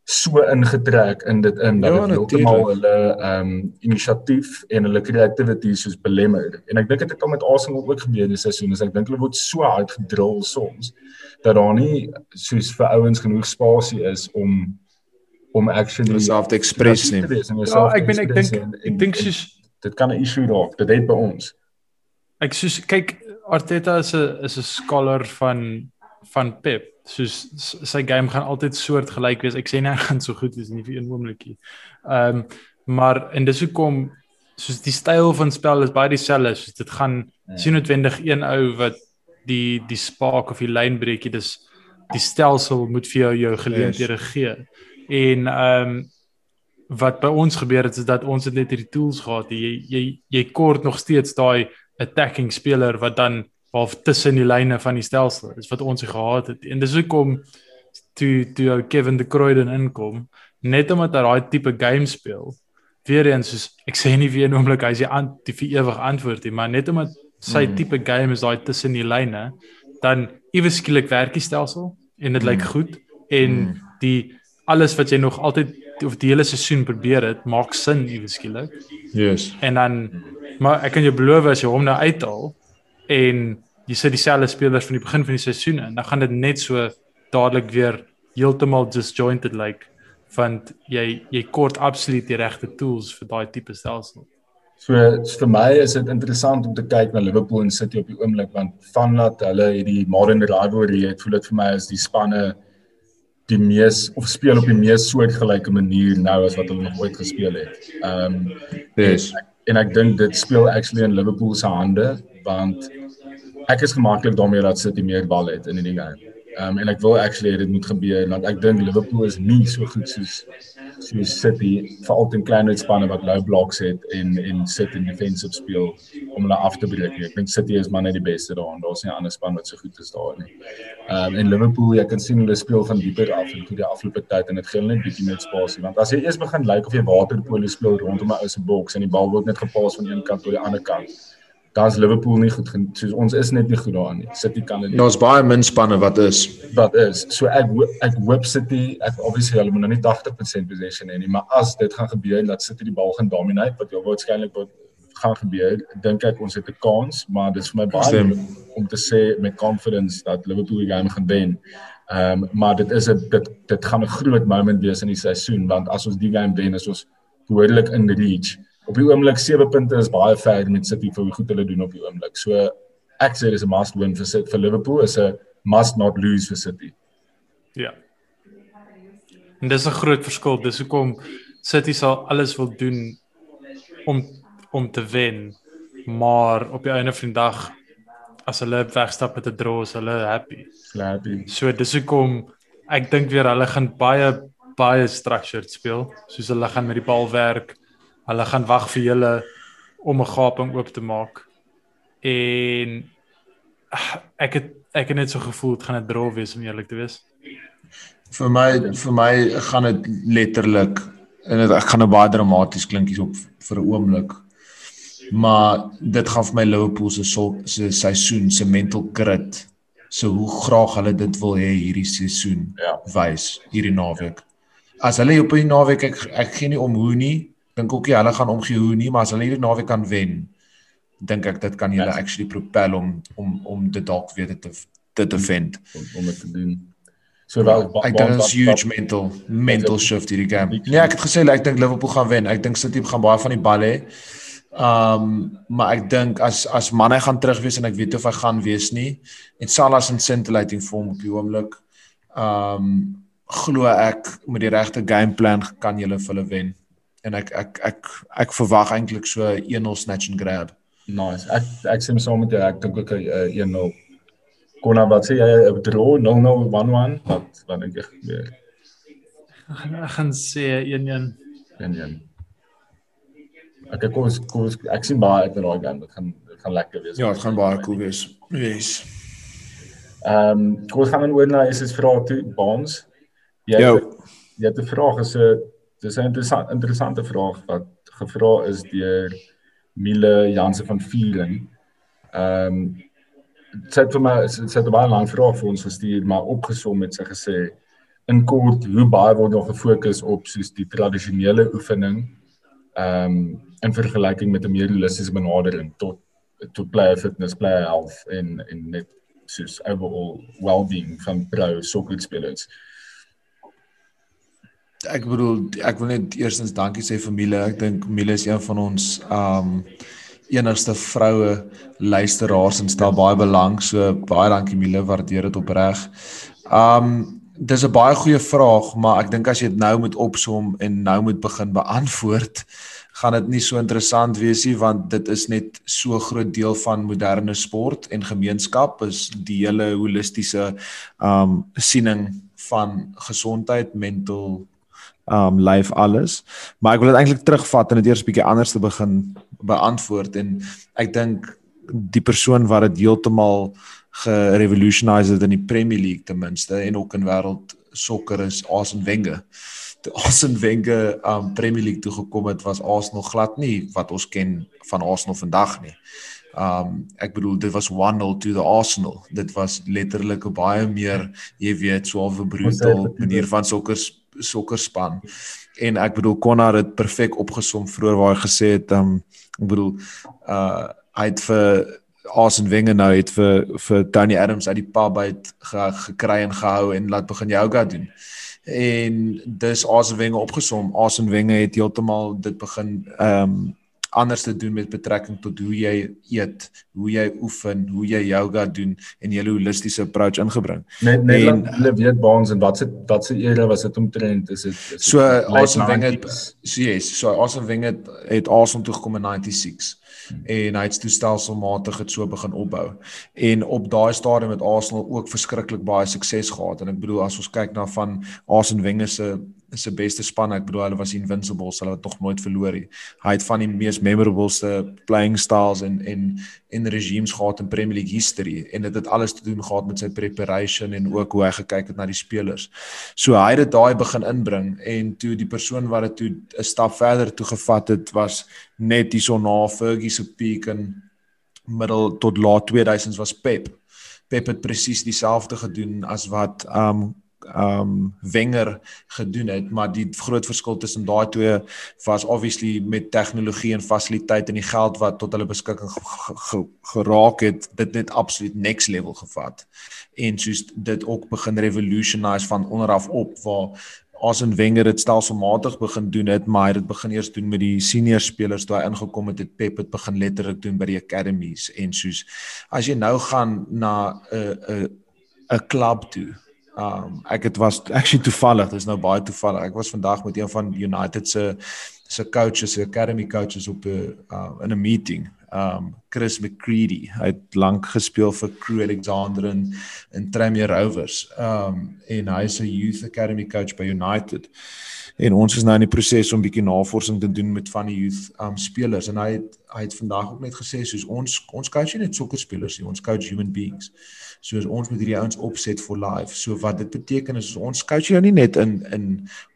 so ingetrek in dit in dat ja, dit heeltemal hulle ehm um, inisiatief en hulle creativity soos belemmer. En ek dink dit het al met Arsenal ook gebeur die seisoen. Ek dink hulle word so hard gedrill soms dat daar nie soos vir ouens genoeg spasie is om om actually self te express nie. Ja, ek ben ek dink ek dink soos dit kan 'n issue raak. Dit het by ons. Ek soos kyk Arteta is 'n is 'n scholar van van Pep soos sy game gaan altyd soort gelyk wees. Ek sê nie hy (laughs) gaan so goed wees nie vir een oombliekie. Ehm um, maar en dis hoekom soos die styl van spel is baie dieselfde. Soos dit gaan ja. sien noodwendig een ou wat die die spark of die lyn breekie dis die stelsel moet vir jou jou geleenthede yes. gee. En ehm um, wat by ons gebeur het is dat ons het net hierdie tools gehad. Jy jy jy kort nog steeds daai attacking speler wat dan of tussen die lyne van die stelsel. Dis wat ons gehad het. En dis hoekom toe toe Kevin de Kruiden inkom, net omdat hy daai tipe game speel. Weerens soos ek sê nie vir 'n oomblik hy sê aan die vir ewig antwoord nie, maar net omdat sy mm. tipe game is daai tussen die lyne, dan iewes skielik werk die stelsel en dit mm. lyk goed en mm. die alles wat jy nog altyd of die hele seisoen probeer het, maak sin iewes skielik. Yes. En dan maar ek kan jou beloof as jy hom nou uithaal, en jy sit dieselfde spelers van die begin van die seisoen en dan gaan dit net so dadelik weer heeltemal disjointed lyk like, want jy jy kort absoluut die regte tools vir daai tipe stelsel. So vir my is dit interessant om te kyk na Liverpool en City op die oomblik want van dat hulle hierdie modern rivalry het, voel dit vir my as die spanne die mees of speel op die mees soortgelyke manier nou as wat hulle nog ooit gespeel het. Ehm um, yes. en, en ek dink dit speel actually in Liverpool se hande want ek is gemaklik daarmee dat City meer bal het in die game. Um, en ek wil actually dit moet gebeur want ek dink Liverpool is nie so goed soos soos City veral in kleiner spanne wat low blocks het en en sit in defensive speel om hulle af te breek. Ek dink City is maar net die beste daar en daar's nie 'n ander span wat so goed is daar nie. Um, en Liverpool, jy kan sien hulle speel van dieper af en toe die afgelope tyd en dit gee hulle net bietjie meer spasie want as jy eers begin lyk like of jy waterpolo speel rondom 'n ou se boks en die bal word net gepas van een kant tot die ander kant daar's Liverpool nie goed soos ons is net nie goed daarin nie. City kan dit. Daar's baie min spanne wat is. Wat is. So ek ek hoop City ek obviously hulle moet nou nie 80% possession hê nie, maar as dit gaan gebeur dat City die bal gaan dominate wat jou waarskynlik wat gaan gebeur, dink ek ons het 'n kans, maar dit is vir my baie Stem. om te sê met confidence dat Liverpool die game gaan wen. Ehm um, maar dit is 'n dit dit gaan 'n groot moment wees in die seisoen want as ons die game wen is ons behoorlik in reach op die oomblik 7 punte is baie ver met City vir hoe goed hulle doen op die oomblik. So ek sê dis 'n must win vir City vir Liverpool is 'n must not lose vir City. Ja. En dis 'n groot verskil. Dis hoekom City sal alles wil doen om om te wen, maar op die einde van die dag as hulle wegstap met 'n draw, is hulle happy. Happy. So dis hoekom ek dink weer hulle gaan baie baie structured speel, soos hulle gaan met die bal werk hulle gaan wag vir julle om 'n gaping oop te maak. En ek het ek het net so gevoel dit gaan 'n draw wees om eerlik te wees. Vir my vir my gaan dit letterlik en dit ek gaan nou baie dramaties klink hier op vir 'n oomblik. Maar dit gaan vir my Liverpool se se seisoen se mental grit so hoe graag hulle dit wil hê hierdie seisoen ja. wys hierdie naweek. As hulle op 'n naweek ek ek gee nie om hoe nie, dink ook nie hulle gaan omgee hoe nie, maar as hulle hierdie naweek kan wen, dink ek dit kan hulle actually propel om om om dit dalk weer te te vind om, om dit te doen. So wel ek dink dit is huge mental mental shift hierdie game. Nee, ek het gesê ek dink Liverpool gaan wen. Ek dink City gaan baie van die bal hê. Um maar ek dink as as manne gaan terug wees en ek weet of hy gaan wees nie en Salah se scintillating form op die oomblik. Um glo ek met die regte gameplan kan julle hulle wen. En ek ek ek ek verwag eintlik so 1-0 snatch and grab. Nice. Ek ek sê saam met jou, ek dink ook 'n 1-0 Kona wat sê jy 'n draw 0011 wat wat dink jy gebeur? Ek gaan sê 11 11. Ek kom kom ek sien baie uit in daai game. Dit gaan dit gaan lekker wees. Ja, dit gaan baie cool wees. Yes. Ehm, um, kom ons gaan dan oor na is dit vrae toe Baans. Jy jy het 'n vraag is 'n dis 'n interessant interessante vraag wat gevra is deur Mile Jansen van Viering. Ehm um, sy het vir my sy het 'n baie lang vraag vir ons gestuur maar opgesom het sy gesê in kort hoe baie word nog gefokus op soos die tradisionele oefening ehm um, in vergelyking met 'n meer holistiese benadering tot tot player fitness, player health en en net soos overall well-being van pro sokkerspelers. Ek bedoel ek wil net eerstens dankie sê vir Mile. Ek dink Mile is een van ons um, enigste vroue luisteraars en stel baie belang. So baie dankie Mile, waardeer dit opreg. Um dis 'n baie goeie vraag, maar ek dink as jy dit nou moet opsom en nou moet begin beantwoord, gaan dit nie so interessant wees nie want dit is net so groot deel van moderne sport en gemeenskap is die hele holistiese um siening van gesondheid, mental um life alles. Maar ek wil dit eintlik terugvat en dit eers bietjie anders te begin beantwoord en ek dink die persoon wat dit heeltemal gerevolutionise het in die Premier League ten minste en ook in wêreld sokker is Arsene Wenger. Toe Arsene Wenger um Premier League toe gekom het was Arsenal glad nie wat ons ken van Arsenal vandag nie. Um ek bedoel dit was 1-0 to the Arsenal. Dit was letterlik 'n baie meer jy weet so 'n brutal manier van sokker sokkerspan. En ek bedoel Connor het perfek opgesom vroeër waar hy gesê het um ek bedoel uh hy het vir Arsene Wenger nou het vir vir Tony Adams uit die pub uit ge, gekry en gehou en laat begin yoga doen. En dis Arsene Wenger opgesom. Arsene Wenger het heeltemal dit begin um anders te doen met betrekking tot hoe jy eet, hoe jy oefen, hoe jy yoga doen en jy 'n holistiese approach ingebring. Net net en, hulle weet baans en wat se wat se era was dit omtrent is dit so awesome ding het so yes, so awesome ding het het awesome toe gekom in 96 hmm. en hy het toe stelselmatig dit so begin opbou. En op daai stadium het Arsenal ook verskriklik baie sukses gehad en ek bedoel as ons kyk na van Arsene Wenger se is se beste span. Ek bedoel hulle was invincibles, hulle het tog nooit verloor nie. Hy het van die mees memorableste playing styles en en en regimes gehad in Premier League history en dit het, het alles te doen gehad met sy preparation en ook hoe hy gekyk het na die spelers. So hy het dit daai begin inbring en toe die persoon wat dit toe 'n stap verder toe gevat het was net hierso na Fergie se peak in middel tot laat 2000s was Pep. Pep het presies dieselfde gedoen as wat um um Wenger gedoen het, maar die groot verskil tussen daai twee was obviously met tegnologie en fasiliteite en die geld wat tot hulle beskikking geraak het, dit net absoluut next level gevat. En soos dit ook begin revolutionise van onderaf op waar Arsene Wenger dit stelselmatig begin doen het, maar hy het dit begin eers doen met die senior spelers toe hy ingekom het, het Pep het begin letterlik doen by die academies en soos as jy nou gaan na 'n 'n 'n klub toe Um ek het was actually toevallig, dis nou baie toevallig. Ek was vandag met een van United se se coaches, se academy coaches op 'n uh, in 'n meeting. Um Chris McCready, hy het lank gespeel vir Crew Alexander in in Tranmere Rovers. Um en hy is 'n youth academy coach by United. En ons is nou in die proses om bietjie navorsing te doen met van die youth um spelers en hy het hy het vandag ook net gesê soos ons ons coach nie net sokkerspelers nie, ons coach human beings soos ons met hierdie ouens opset vir life. So wat dit beteken is ons coach jou nie net in in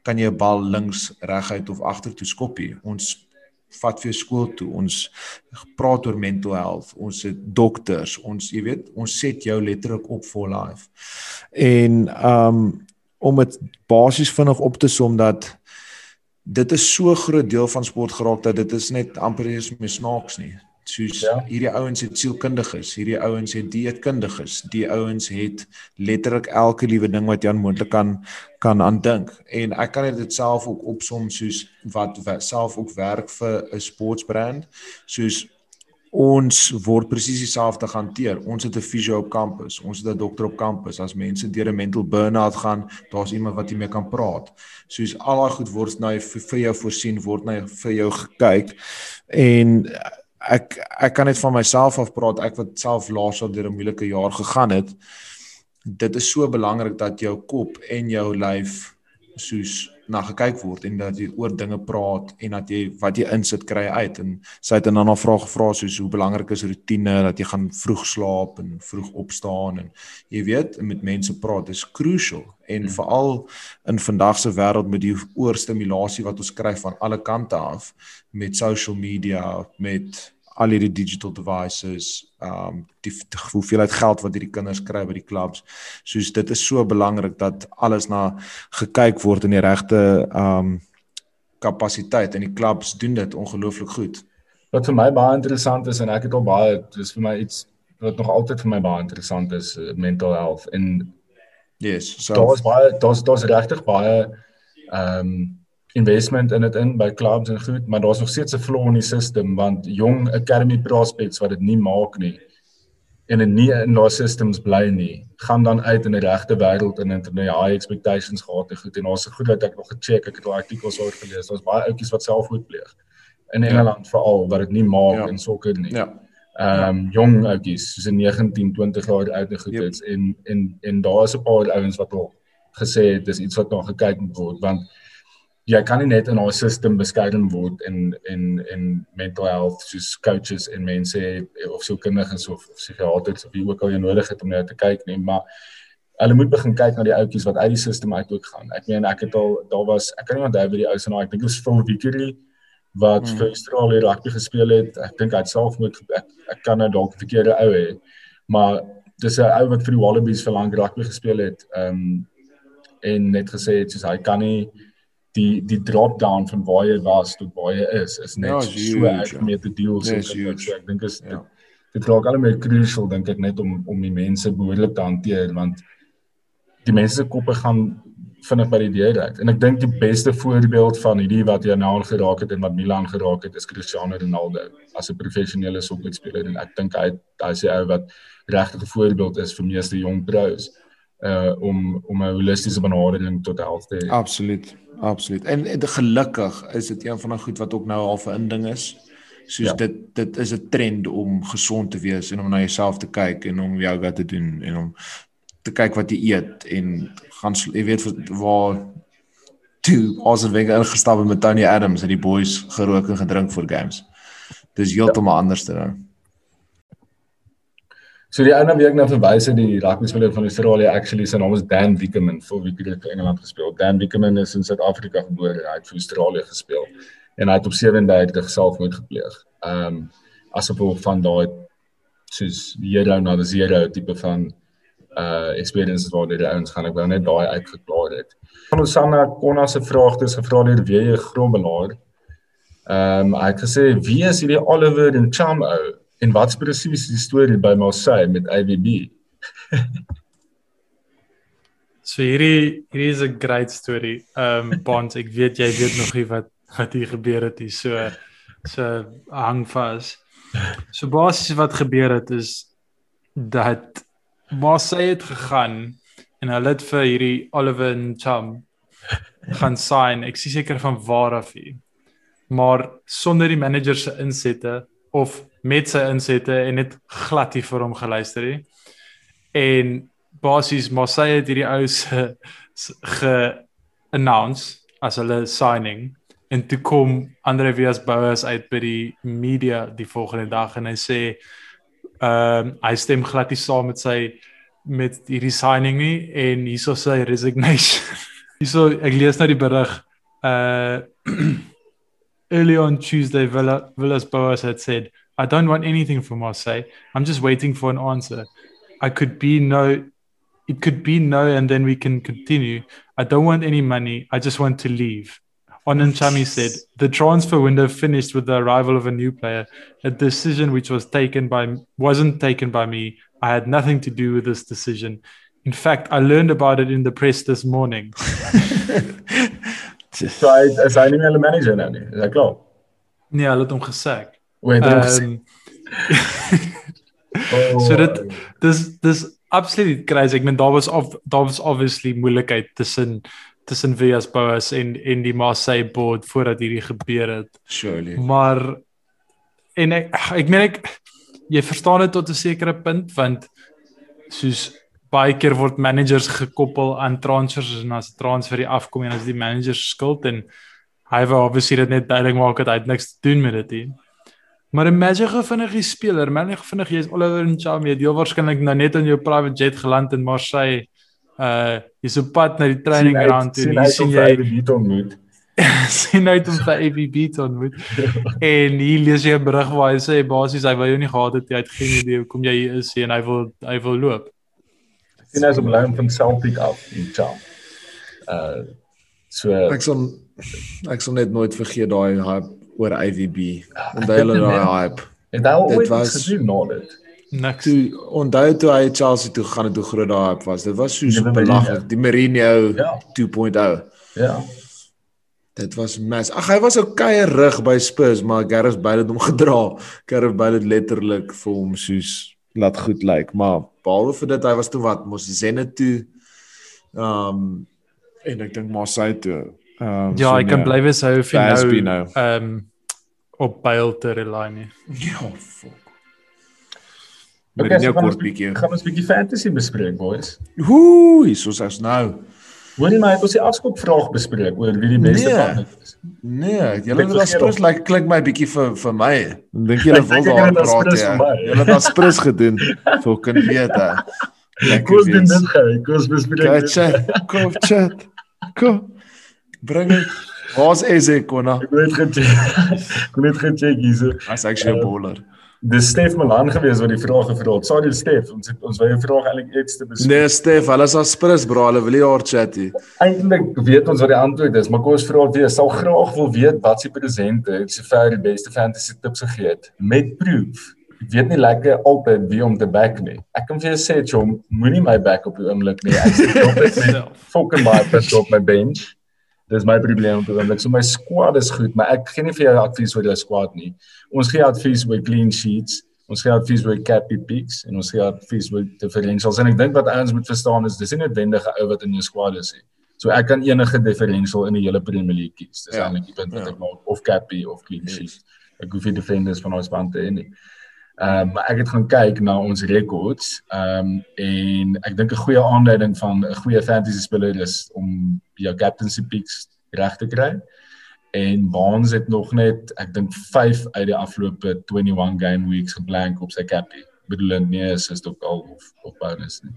kan jy 'n bal links, reguit of agtertoe skop nie. Ons vat vir skool toe. Ons praat oor mental health. Ons het dokters. Ons jy weet, ons set jou letterlik op vir life. En um om dit basies vinnig op te som dat dit is so groot deel van sport geraak dat dit is net amper eens meer snaaks nie Soos ja. hierdie ouens het sielkundiges, hierdie ouens het dieetkundiges, die ouens het letterlik elke liewe ding wat jy moontlik kan kan aandink. En ek kan dit self ook opsom soos wat self ook werk vir 'n sportsbrand, soos ons word presies dieselfde hanteer. Ons het 'n fisio op kampus, ons het 'n dokter op kampus. As mense deur 'n mental burn-out gaan, daar's iemand wat jy mee kan praat. Soos al daai goed word nou vir jou voorsien, word nou vir jou gekyk. En ek ek kan net van myself af praat, ek wat self laas al deur 'n moeilike jaar gegaan het. Dit is so belangrik dat jou kop en jou lyf soos na gekyk word en dat jy oor dinge praat en dat jy wat jy insit kry uit en sy het 'n ander vraag gevra soos hoe belangrik is rotine dat jy gaan vroeg slaap en vroeg opstaan en jy weet met mense praat is crucial en hmm. veral in vandag se wêreld met die oorstimulasie wat ons kry van alle kante af met social media met al hierdie digital devices um die, die hoeveelheid geld wat hierdie kinders kry by die clubs. Soos dit is so belangrik dat alles na gekyk word in die regte um kapasiteit en die clubs doen dit ongelooflik goed. Wat vir my baie interessant is en ek het al baie dis vir my iets wat nog altyd vir my baie interessant is uh, mental health. En yes so daar's baie daar's daar's regtig baie um investment in dit in by clubs en goed, maar daar's nog steeds 'n flaw in die system want jong academy prospects wat dit nie maak nie en in nie in daai systems bly nie, gaan dan uit in die regte wêreld en in die high expectations gehad en goed en daar's goed wat ek nog gecheck, ek het al artikels oor gelees. Daar's baie ouetjies wat selfmoord pleeg in ja. Engeland ja. veral wat dit nie maak ja. in sokker nie. Ja. Ehm um, jong ouetjies soos 'n 19, 20 jaar oud en goed yep. is en en en daar is 'n paar ouens wat al gesê het dis iets wat nog gekyk moet word want jy kan nie net in haar system beskerm word en en en mental health soos coaches en mense of so kundiges of, of psigiaters of wie ook al jy nodig het om net te kyk nie maar hulle moet begin kyk na die ouetjies wat uit die system uit ook gaan ek meen ek het al daar was ek kan nie onthou wie die ou se naam ek dink dit was Phil Vickery wat hmm. vir Australië rugby gespeel het ek dink hy self moet ek, ek kan nou dalk verkeerde ou hê maar dis 'n ou wat vir die Wallabies vir lank rugby gespeel het ehm um, en net gesê het soos hy kan nie die die drop down van waar jy was tot waar jy is is net ja, so ek ja. met die deal so nee, so ek dink is ja. dit raak al meer crucial dink ek net om om die mense behoorlik te hanteer want die mense se koppe gaan vinnig by die deur uit en ek dink die beste voorbeeld van hierdie wat jy nou geraak het en wat Milan geraak het is Cristiano Ronaldo as 'n professionele sokkerspeler en ek dink hy hy sê ou wat regtig 'n voorbeeld is vir meeste jong pros uh om om 'n holistiese benadering tot health te hê. Absoluut. Absoluut. En, en gelukkig is dit een van die goed wat ook nou al 'n inding is. Soos ja. dit dit is 'n trend om gesond te wees en om na jouself te kyk en om yoga te doen en om te kyk wat jy eet en gaan jy weet waar toe Arsene Wenger ingestap het met Tony Adams en die boys gerook en gedrink voor games. Dis heeltemal ja. anders te nou. So die ou na wie ek nou verwys het die rugby speler van Australië actually sy naam is Dan Wickerman vir wie het in Engeland gespeel. Dan Wickerman is in Suid-Afrika gebore. Hy het vir Australië gespeel en hy het op 37 selfmoord gepleeg. Ehm um, as gevolg van daai soos hero na die zero tipe van uh experiences waar die ouens gaan ek wou net daai uitgeklaar het. Van Osanna Konna se vraag het gevra deur wie Grobbelaar. Ehm um, hy het gesê wie is hierdie Oliver en Cham ou? En wat's presies die storie by Marseille met AVB? (laughs) so hierdie hierdie is 'n great story. Ehm um, Bonds, ek weet jy weet nog nie wat wat hier gebeur het hier so so hang vas. So basies wat gebeur het is dat Marseille het gegaan en hulle het vir hierdie Oliver Cham gaan sign. Ek is seker van waar af hy. Maar sonder die manager se insette of met sy insette en net glad nie vir hom geluister nie. En basies Marseille het hierdie ou (laughs) se ge announce as hulle signing en toe kom Andre Vias Bouwers uit by die media die volgende dag en hy sê ehm um, hy stem glad nie saam met sy met hierdie signing nie en hierso sy resignation. (laughs) hierso ek lees nou die berig uh (clears throat) early on Tuesday Villa, Villas Boas had said I don't want anything from Marseille. I'm just waiting for an answer. I could be no, it could be no, and then we can continue. I don't want any money. I just want to leave. Onenchami said, "The transfer window finished with the arrival of a new player, a decision which was taken by wasn't taken by me. I had nothing to do with this decision. In fact, I learned about it in the press this morning." (laughs) So hy is hy nie meer 'n manager nou nie. Is hy klaar? nee, hulle het hom gesak. O, het hy gesê. Ehm, (laughs) Oh, so dit dis dis absoluut crazy. Ek meen daar was of daar was obviously moeilikheid tussen tussen Villas Boas en en die Marseille board voordat hierdie gebeur het. Surely. Maar en ek ek meen ek jy verstaan dit tot 'n sekere punt want soos baie keer word managers gekoppel aan transfers en as transfer die afkom en as die manager skuld en hy wou obviously dit net duidelik maak dat hy niks te doen met dit nie. Maar imagine gou vinnig die speler, man, ek vinnig jy's Oliver Nchami, jy het heel waarskynlik nou net in jou private jet geland in Marseille. Uh jy's op pad na die training ground toe. Hier sien jy dit ontmoet. sien uit om vir AVB te ontmoet. (laughs) (laughs) en hier lees jy 'n berig waar hy sê basies hy wil jou nie gehad het, jy het geen idee hoekom jy hier is en hy wil hy wil loop. Sien hy's op loan van Celtic af in Cham. Uh so Ek sal ek sal net nooit vergeet daai hype oor IVB. Onthou hulle daai hype. het hy al dit ooit was- gedoen na dit. Niks. Toe onthou toe hy Chelsea toe gaan het hoe groot daai hype was. Dit was so so Die Mourinho. belaglik. Die Mourinho Ja. 2.0. Ja. Dit was mes. Ag hy was okay rig by Spurs, maar Gareth Bale het hom (laughs) gedra. Gareth Bale het letterlik vir hom soos laat goed lyk, maar behalwe vir dit hy was toe wat mos Zenit toe. Ehm um, en ek dink Marseille toe. Ehm um, Ja, ek kan bly wees hy hoef nie Busby nou nou. ehm um, op Bale te rely nie. Ja, fuck. Okay, Mourinho so gaan ons kort bietjie. gaan ons 'n bietjie fantasy bespreek, boys. Hier soos ons nou. Hoorie maar, het ons die afskop vraag bespreek oor wie die beste Nee. dit is. Nee, julle Ek het Spurs lyk like, klink my bietjie vir vir my. Dink Ek julle wil ek daar praat ja. Julle het as Spurs gedoen. Vir kan weet hè. (laughs) Doen dit gou. Kom ons bespreek Kyk, dit. chat. Kom chat. Kom. Bring dit. Waar's Eze konna? Ek het gecheck. (laughs) Ek het gecheck hierso. As actually 'n bowler. Dis Stef Malan gewees wat die vraag gevra het. Sorry Stef, ons het, ons wou jou vraag eintlik iets te bespreek. Nee, Stef, hulle is as Spurs bro, hulle wil nie haar chat nie. Eintlik weet ons wat die antwoord is, maar kom ons vra weer, sal graag wil weet wat se presente sover die beste fantasy tips gegee het met proof. Ek weet nie lekker altyd wie om te back nie. Ek kan vir jou sê, chom, moenie my back op die oomblik nie. Ek sit altyd met fucking baie punte op my bench. Dis my probleem op die oomblik. So my squad is goed, maar ek gee nie vir jou advies oor jou squad nie. Ons gee advies oor clean sheets. Ons gee advies oor cappy picks en ons gee advies oor differentials en ek dink wat ouens moet verstaan is dis nie noodwendig 'n ou wat in jou squad is nie. So ek kan enige differential in die hele Premier League kies. Dis Ja, eintlik die punt wat ja. ek maak of cappy of clean Yes. sheet. Ek hoef nie defenders van daai span te hê nie. Ehm um, maar ek het gaan kyk na ons records. Ehm um, en ek dink 'n goeie aanduiding van 'n goeie fantasy speler is om jou captaincy picks reg te kry. En Baans het nog net ek dink 5 uit die afgelope 21 game weeks geblank op sy cappy. Bedoel nie is is ook al of of bonus nie.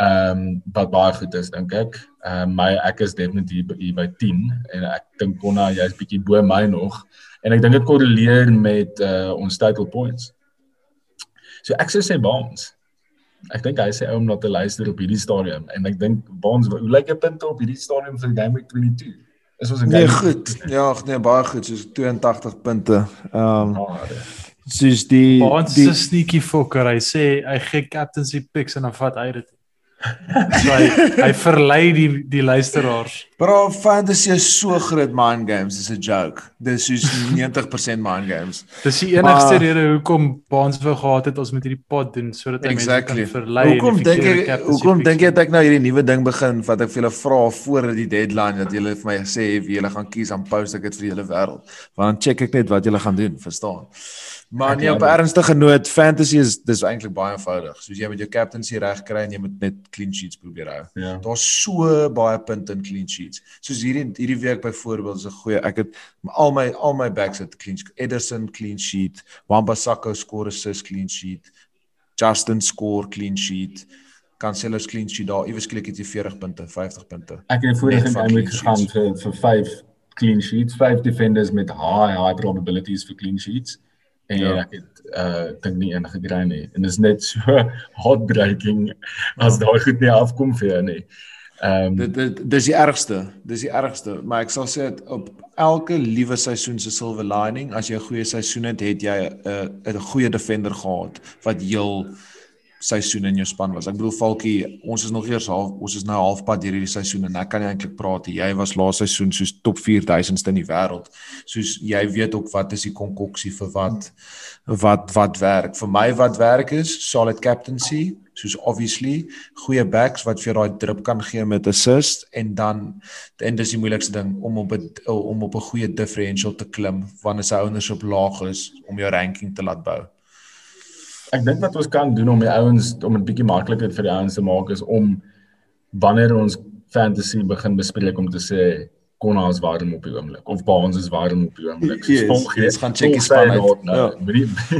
Ehm um, wat baie goed is dink ek. Ehm um, my ek is definitief hier by 10 en ek dink Konna jy's bietjie bo my nog en ek dink dit korreleer met uh, ons total points. So ek sou sê Baans. Ek dink hy sê ou om na te luister op hierdie stadium en ek dink Baans, hoe lyk jou punte op hierdie stadium vir game week 22? Is ons 'n Nee, game goed. Ja, nee, baie goed, soos 82 punte. Ehm um, Ah, soos die Ons die is 'n sneaky fucker. Hy sê hy gee captaincy picks en dan vat hy dit. (laughs) So hy hy verlei die die luisteraars. Bro, fantasy is so groot mind games, dis 'n joke. Dis soos 90% mind games. Dis die enigste Maar- rede hoekom Baans wou gehad het ons met hierdie pod doen sodat hy Exactly. mense kan verlei. Hoekom dink jy hoekom dink jy dat ek nou hierdie nuwe ding begin wat ek vir julle vra voor die deadline dat julle vir my sê wie julle gaan kies dan post ek dit vir hele wêreld. Want check ek net wat julle gaan doen, verstaan? Maar nee, op ernstige noot, fantasy is dis eintlik baie eenvoudig. Soos jy met jou captaincy reg kry en jy moet net clean sheets probeer hou. Ja. Daar's so baie punte in clean sheets. Soos hierdie hierdie week byvoorbeeld is 'n goeie ek het al my al my backs het clean. Ederson clean sheet, Wan-Bissaka score assist clean sheet, Justin score clean sheet, Cancelo's clean sheet daar. Iewers skielik het hy 40 punte, 50 punte. Ek het vorige game week gegaan vir vir 5 clean sheets, 5 defenders met high high probabilities vir clean sheets. En Ja. ek het uh dink nie een gekry nie. En dit is net so (laughs) heartbreaking as daai goed nie afkom vir jou nie. Ehm Dit dit dis die ergste. Dis die ergste, maar ek sal sê dit op elke liewe seisoen se silver lining, as jy 'n goeie seisoen het, het jy 'n 'n goeie defender gehad wat heel seisoen in jou span was. Ek bedoel Falkie, ons is nog eers half ons is nou halfpad deur hierdie seisoen en ek kan nie eintlik praat nie. Jy was laas seisoen soos top 4000ste in die wêreld. Soos jy weet ook wat is die konkoksie vir wat wat wat werk. Vir my wat werk is solid captaincy, soos obviously goeie backs wat vir daai drip kan gee met assist en dan en dis die moeilikste ding om op 'n om op 'n goeie differential te klim wanneer se ownership laag is om jou ranking te laat bou. Ek dink wat ons kan doen om die ouens om dit bietjie makliker vir die ouens te maak is om wanneer ons fantasy begin bespreek om te sê Konna is warm op die oomblik of Baans is warm op die oomblik. Yes, ons gaan check die span uit. (laughs) (laughs) Nou, Ja.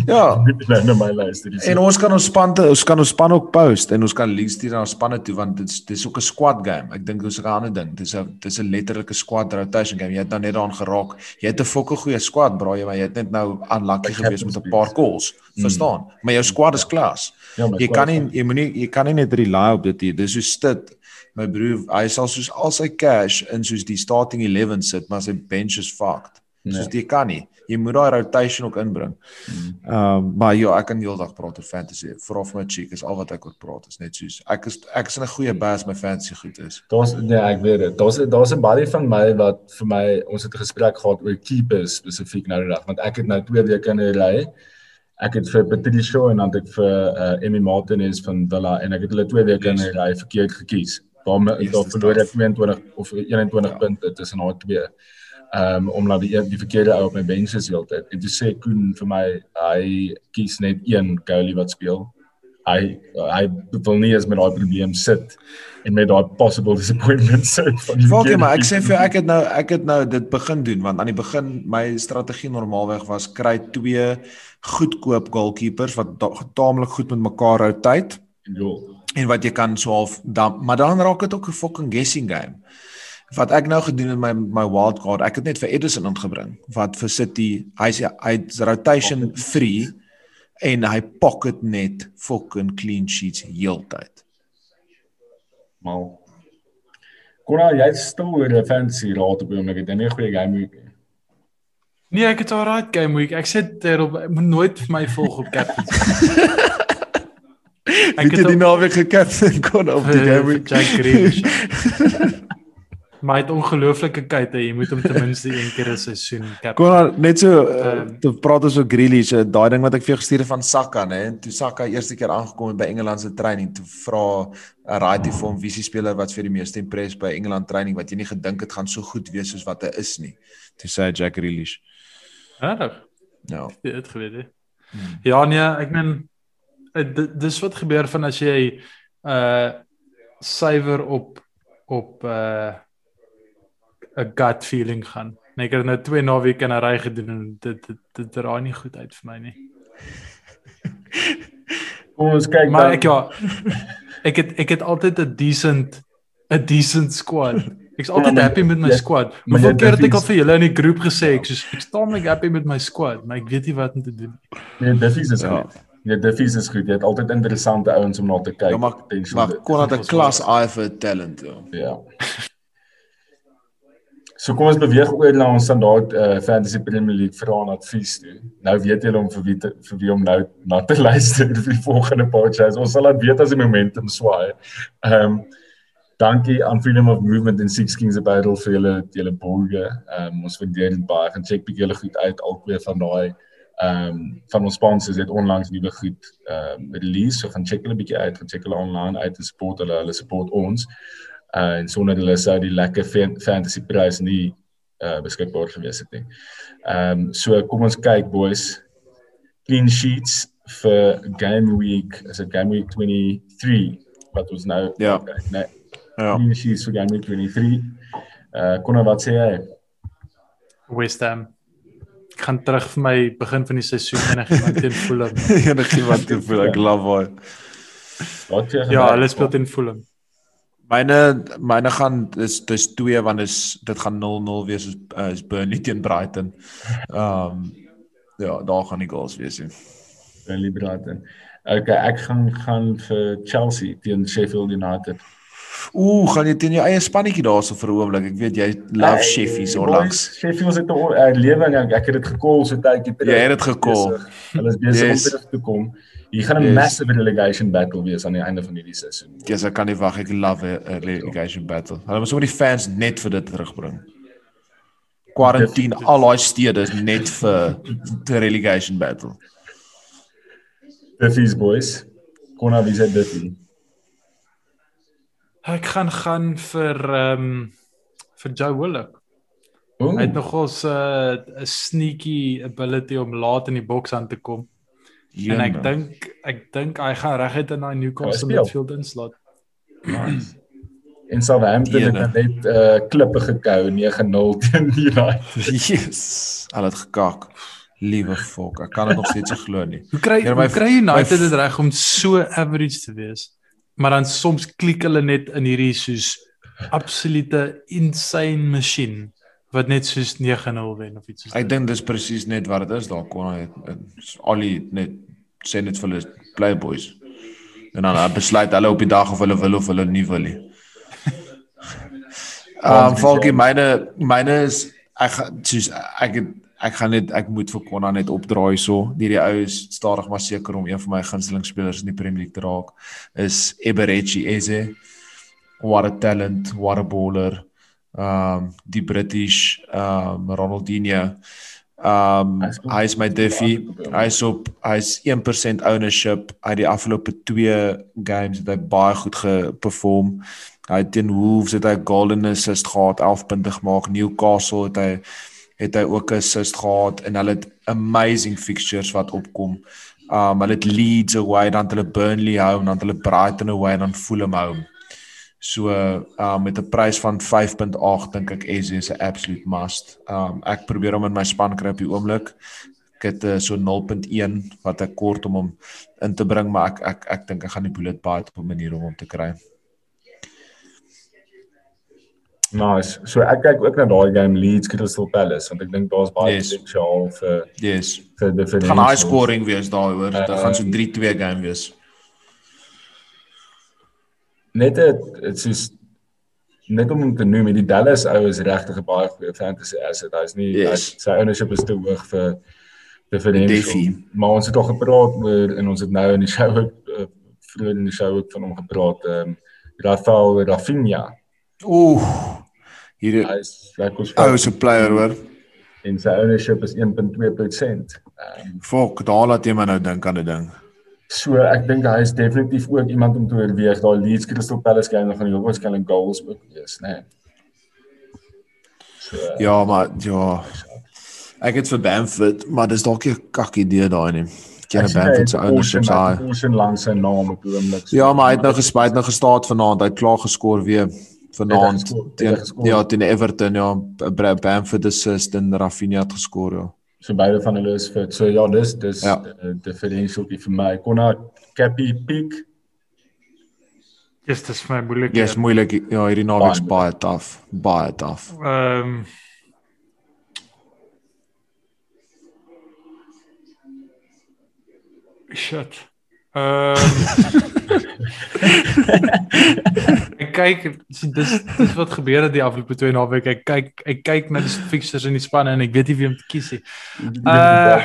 ja. Ja. nou my luister. En ons kan ons span te, ons kan ons span ook post en ons kan links stuur na ons spanne toe want dit is dis ook 'n squad game. Ek dink dis 'n ander ding. Dis 'n dis 'n letterlike squad rotation game. Jy het nou net daaraan geraak. Jy het 'n fokke goeie squad, braai, maar jy het net nou unlucky gewees met 'n paar calls. Verstaan? Maar jou squad is klas. Ja, my Jy kan nie jy moenie jy kan nie net rely op dit nie. Dis so stit. My broer, hy sal soos al sy cash in soos die starting 11 sit, maar sy bench is fucked. Soos Nee. jy kan nie. Jy moet daai rotation ook inbring. Ehm um, maar ja, ek kan heeldag praat oor fantasy. Vra vir my chick is al wat ek oor praat is net soos ek is ek is in 'n goeie bas my fantasy goed is. Daar's nee, ek weet dit. Daar's daar's 'n baie van my wat vir my ons het 'n gesprek gehad oor keepers spesifiek nou die dag want ek het nou 2 weke in 'n ry. Ek het vir Patricio en dan het ek vir uh, Emmy Martinez van Villa en ek het hulle 2 weke in 'n ry verkeerd gekies. Daarom Yes, daar verloor ek tough. 22 of 21 Ja. punte tussen daai twee. Ehm um, omdat die die verkeerde ou op my bench is heeltyd. En toe sê Koen vir my hy kies net een goalie wat speel. Hy hy wil nie eens met daai probleem sit en met daai possible disappointment (laughs) sit van Falkie, verkeerde maar ek sê vir jou ek het nou ek het nou dit begin doen want aan die begin my strategie normaalweg was kry twee goedkoop goalkeepers wat ta- taamlik goed met mekaar rotate Ja. En wat jy kan so half dan maar dan raak dit ook 'n fucking guessing game. Wat ek nou gedoen het met my my wild card, ek het net vir Edison ingebring wat vir City, hy's hy's rotation free en hy pocket net fucking clean sheets heeltyd. Mal. Konna, jy's stil oor 'n fantasy raad op die oomblik. Het jy nie 'n goeie game week nie? Nee, ek het al right game week. Ek sê ek moet nooit vir my volg op captain. (laughs) Ek het die naweek gekaptein kon op die (laughs) game week. Jack Grealish. (laughs) Maar hy het ongelooflike kyte. Jy moet hom ten minste een keer 'n seisoen captain. Kon net so uh, te praat oor Grealish, uh, daai ding wat ek vir jou gestuur het van Saka, nê? En toe Saka eerste keer aangekom het by Engeland se training, toe vra 'n raaitie vir hom wie se speler wat vir die meeste impress by Engeland training wat jy nie gedink het gaan so goed wees soos wat hy is nie. Toe sê hy Jack Grealish. Regtig? Ja. Het geweet hè. Ja nee, ek meen eh, dis wat gebeur van as jy uh suiwer op op uh 'n gut feeling gaan. Nee, ek het nou twee naweke in 'n ry gedoen en dit dit dit raai nie goed uit vir my nie. (laughs) Kom ons kyk Maar dan. ek ja ek het ek het altyd 'n decent 'n decent squad. Ek's altyd maar- happy met my ja, squad. maar Hoeveel keer het ek al vir julle in die groep gesê ek soos ek staamlik happy met my squad, maar ek weet nie wat om te doen. Nee, Diffies is Ja. goed. Nee, Diffies is goed. Jy het altyd interessante ouens om na te kyk. Ja, maar maar dit. kon dat 'n klas eye vir talent, ja. Ja. (laughs) So kom ons beweeg oor na ons standaard uh, Fantasy Premier League vrae en advies toe. Nou weet julle om vir wie te, vir wie om nou na te (laughs) luister vir die volgende paar shows. Ons sal laat weet as die momentum swaai. Ehm um, dankie aan Freedom of Movement en Six Kings Battle vir julle julle borge. Ehm um, ons waardeer dit baie. Gaan check bietjie julle goed uit albei van daai ehm um, van ons sponsors het onlangs nuwe goed ehm um, release. So gaan check hulle bietjie uit, gaan check hulle online uit en support hulle. Hulle support ons uh, en sonder hulle sou die lekker fan, fantasy prys nie uh, beskikbaar gewees het nie. Ehm um, so kom ons kyk boys. Clean sheets vir game week, is dit game week 23 wat ons nou Ja. kyk, nee. Ja. Clean sheets vir game week 23. Uh kon wat sê jy? West Ham. Gaan terug vir my begin van die seisoen en ek gaan teen Fulham. Enigiemand te voel ek love haar. Ja, hulle speel teen Fulham. Myne myne gaan dis dis 2 want dis dit gaan 0-0 wees is uh, is Burnley teen Brighton. Ehm um, ja, daar gaan die goals wees. He. Burnley Brighton. Okay, ek gaan gaan vir Chelsea teen Sheffield United. Ooh, gaan jy teen jou eie spannetjie daarso vir 'n oomblik. Ek weet jy love Hey, Sheffies boys, onlangs. Sheffield het 'n uh, lewing ek, ek het dit gekol so tydjie terug. Jy het dit gekol. Hulle is besig Yes. om terug te kom. Hier gaan 'n Yes. massive relegation battle wees aan die einde van hierdie seisoen. Yes, ek kan nie wag. Ek love 'n relegation battle. Hulle moet sommer die fans net vir dit terugbring. Quarantine al daai stede is net vir die relegation battle. Diffie's boys. Konna wie sê Diffie? Ek gaan gaan vir ehm um, vir Joe Willock. Ooh, Hy het nogals 'n uh, 'n sneaky ability om laat in die boks aan te kom. En ek Jene. dink ek dink hy gaan reguit in daai Newcastle midfield inslaat. nice. En Southampton het Jene. net uh klippe gekou 9-0 teen United. (laughs) Yes. Al het gekak. Liewe fok, ek kan dit nog steeds glo nie. Hoe kry hoe kry United dit reg om so average te wees? Maar dan soms klik hulle net in hierdie soos absolute insane masjien wat net soos 9-0 wen of iets soos Ek dink dis presies net wat dit is daar kon hy al die net sê net vir hulle playboys. En dan uh, besluit hulle op die dag of hulle wil of hulle nie wil nie. (laughs) Ehm um, Falkie myne myne is ek soos ek het, ek gaan net ek moet vir Konna net opdraai so. Hierdie ou is stadig maar seker om een van my gunsteling spelers in die Premier League te raak is Eberechi Eze. What a talent, what a baller. Um die British um Ronaldinho. Um Hy is my diffie. Hy is op hy is 1% ownership uit die afgelope 2 games het hy baie goed geperform. Hy het teen Wolves het hy golden assist gehad, 11 punte gemaak. Newcastle het hy het hy ook 'n assist gehad en hulle het amazing fixtures wat opkom. Um hulle het Leeds away, dan hulle Burnley home, dan hulle Brighton away en dan Fulham home. So um met 'n prys van 5.8 dink ek Eze is 'n absolute must. Um ek probeer hom in my span kry op die oomblik. Ek het uh, so 0.1 wat ek kort om hom in te bring, maar ek ek ek dink ek gaan die bullet bite op 'n manier om hom te kry. Nice. So ek kyk ook na daai game Leeds Crystal Palace want ek dink daar's baie Yes. potensiaal vir Yes. vir Dit differentials. gaan high scoring wees daai hoor. Dit Uh, gaan so 3-2 game wees. Net dit is net om hom te noem, die Dallas ou is regtig 'n baie goeie fantasy asset. Hy's nie Yes. hy, sy ownership is te hoog vir differential. Maar ons het al gepraat oor en ons het nou in die show ook uh, vroeër in die show ook van hom gepraat. Ehm um, Rafael Rafinha. Ooh. Hier Hy is lekker ou se player hoor. en sy ownership is 1.2%. Ehm um, Fok, daar laat jy my nou dink aan 'n ding. So ek dink hy is definitief ook iemand om te oorweeg. Daai Leeds Crystal Palace game gaan heel waarskynlik goals ook wees, né? Nee. So Ja, maar ja. Ek het vir Bamford, maar dis dalk 'n kak idee daai nie. Ken hy Bamford se ownership saai. hy portion langs sy naam op die oomblik. So- Ja, maar hy het nou gespyt nou gestaat vanaand. Hy het klaar geskoor weer vanaand teen geskoor? ja, teen Everton ja. Bamford assist en Rafinha het geskor ja. So beide van hulle is fit. So ja, dis dis Ja. ja. differential vir my. Konna Cappy Peak. Yes, dis my moeilik. Ja, is moeilik. Ja, hierdie naweek is baie taaf, baie taaf. Ehm um, Shit. Ehm (laughs) Ek kyk sien dis dis wat gebeur het die afgelope twee naweke. Ek kyk ek kyk na die fixtures in die spanne en ek weet nie wie om te kies nie. Uh,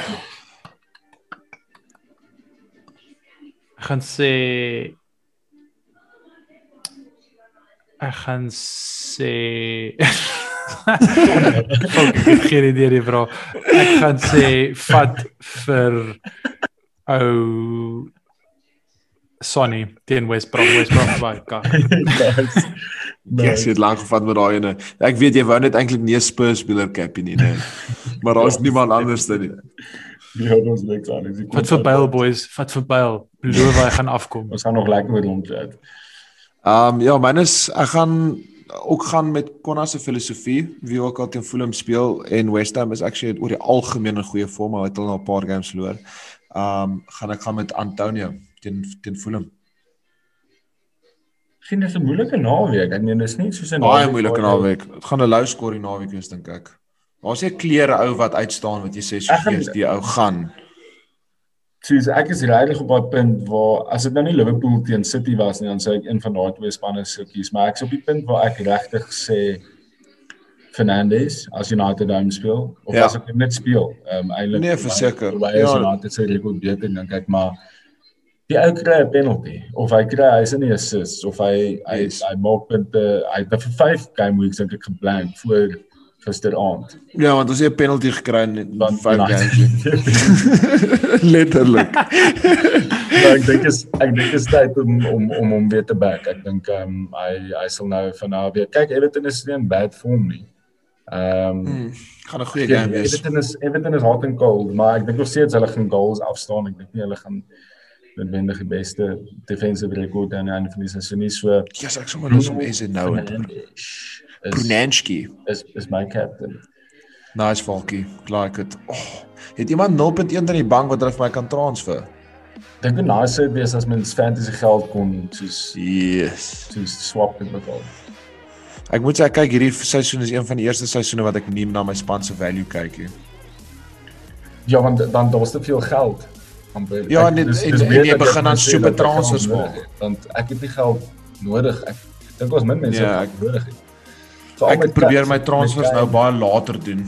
Ek gaan sê Ek gaan sê (laughs) Fuck, ek het nie, bro. Ek gaan sê vat vir ou Sonny teen West Brom, West Brom by kak. Ja, yes, het lank gevat met daai ene. Ek weet jy wou net eintlik nie 'n Spurs speler cap nie, nee. (laughs) Maar daar's niemand anders dan nie. Ja, ons niks aan. Wat vir Bale boys, wat vir Bale. Beloof hy gaan afkom. Ons gaan nog lekker met hom chat. Ehm um, ja, myne is ek gaan ook gaan met Konna se filosofie, wie ook al teen Fulham speel en West Ham is actually oor die algemeen in goeie vorm, maar het hulle al 'n paar games verloor. Ehm um, gaan ek gaan met Antonio teen teen Fulham. Sien dis 'n moeilike naweek. Ek meen dis nie soos 'n Baie moeilike naweek. Dit gaan 'n low scoring naweek wees dink ek. Daar's 'n klere ou wat uitstaan wat jy sê so Ek gaan- gees die ou gaan. Soos ek is regtig op 'n punt waar as dit nou nie Liverpool teen City was nie, dan sou ek een van daai twee spanne sou kies, maar ek's op die punt waar ek regtig sê Fernandes as United hom speel of Ja. as ek net speel. Ehm um, eintlik Nee, verseker. Ja. United se rekord beter dink ek, maar die ou kry 'n penalty of hy kry hy's in die assist of hy hy Yes. hy maak punte. Hy het nou vir 5 game weeks dink ek geblank voor gisteraand. Ja, want ons het 'n penalty gekry in Want 5 United- games. (laughs) Letterlik. Maar (laughs) ek dink is ek dink is tyd om om om hom weer te back. Ek dink ehm um, hy hy sal nou van nou weer kyk Everton is nie in bad form nie. Ehm um, Hmm, gaan 'n goeie Ja, game wees. Everton is Everton is hot and cold, maar ek dink nog steeds hulle gaan goals afstaan. Ek dink nie hulle gaan noodwendig die beste defensive record aan die einde van die seisoen nie. So Ja, ek sommer lus om SA nou te bring. is Brunanski. is is my captain. Nice Falkie. Like it. Oh, het iemand 0.1 in die bank wat hulle vir my kan transfer? Dink hoe nice dit wees as mens fantasy geld kon soos Yes. soos swap met mekaar. Ek moet sê ek kyk hierdie seisoen is een van die eerste seisoene wat ek nie na my span se value kyk nie. Ja, want dan daar's te veel geld. Amper. Ja, net- en- dis en meer jy begin dan super transfers maak. Want ek het nie geld nodig. Ek dink ons min mense Ja, wat ek- nodig het. Veral Ek probeer my transfers nou baie later doen.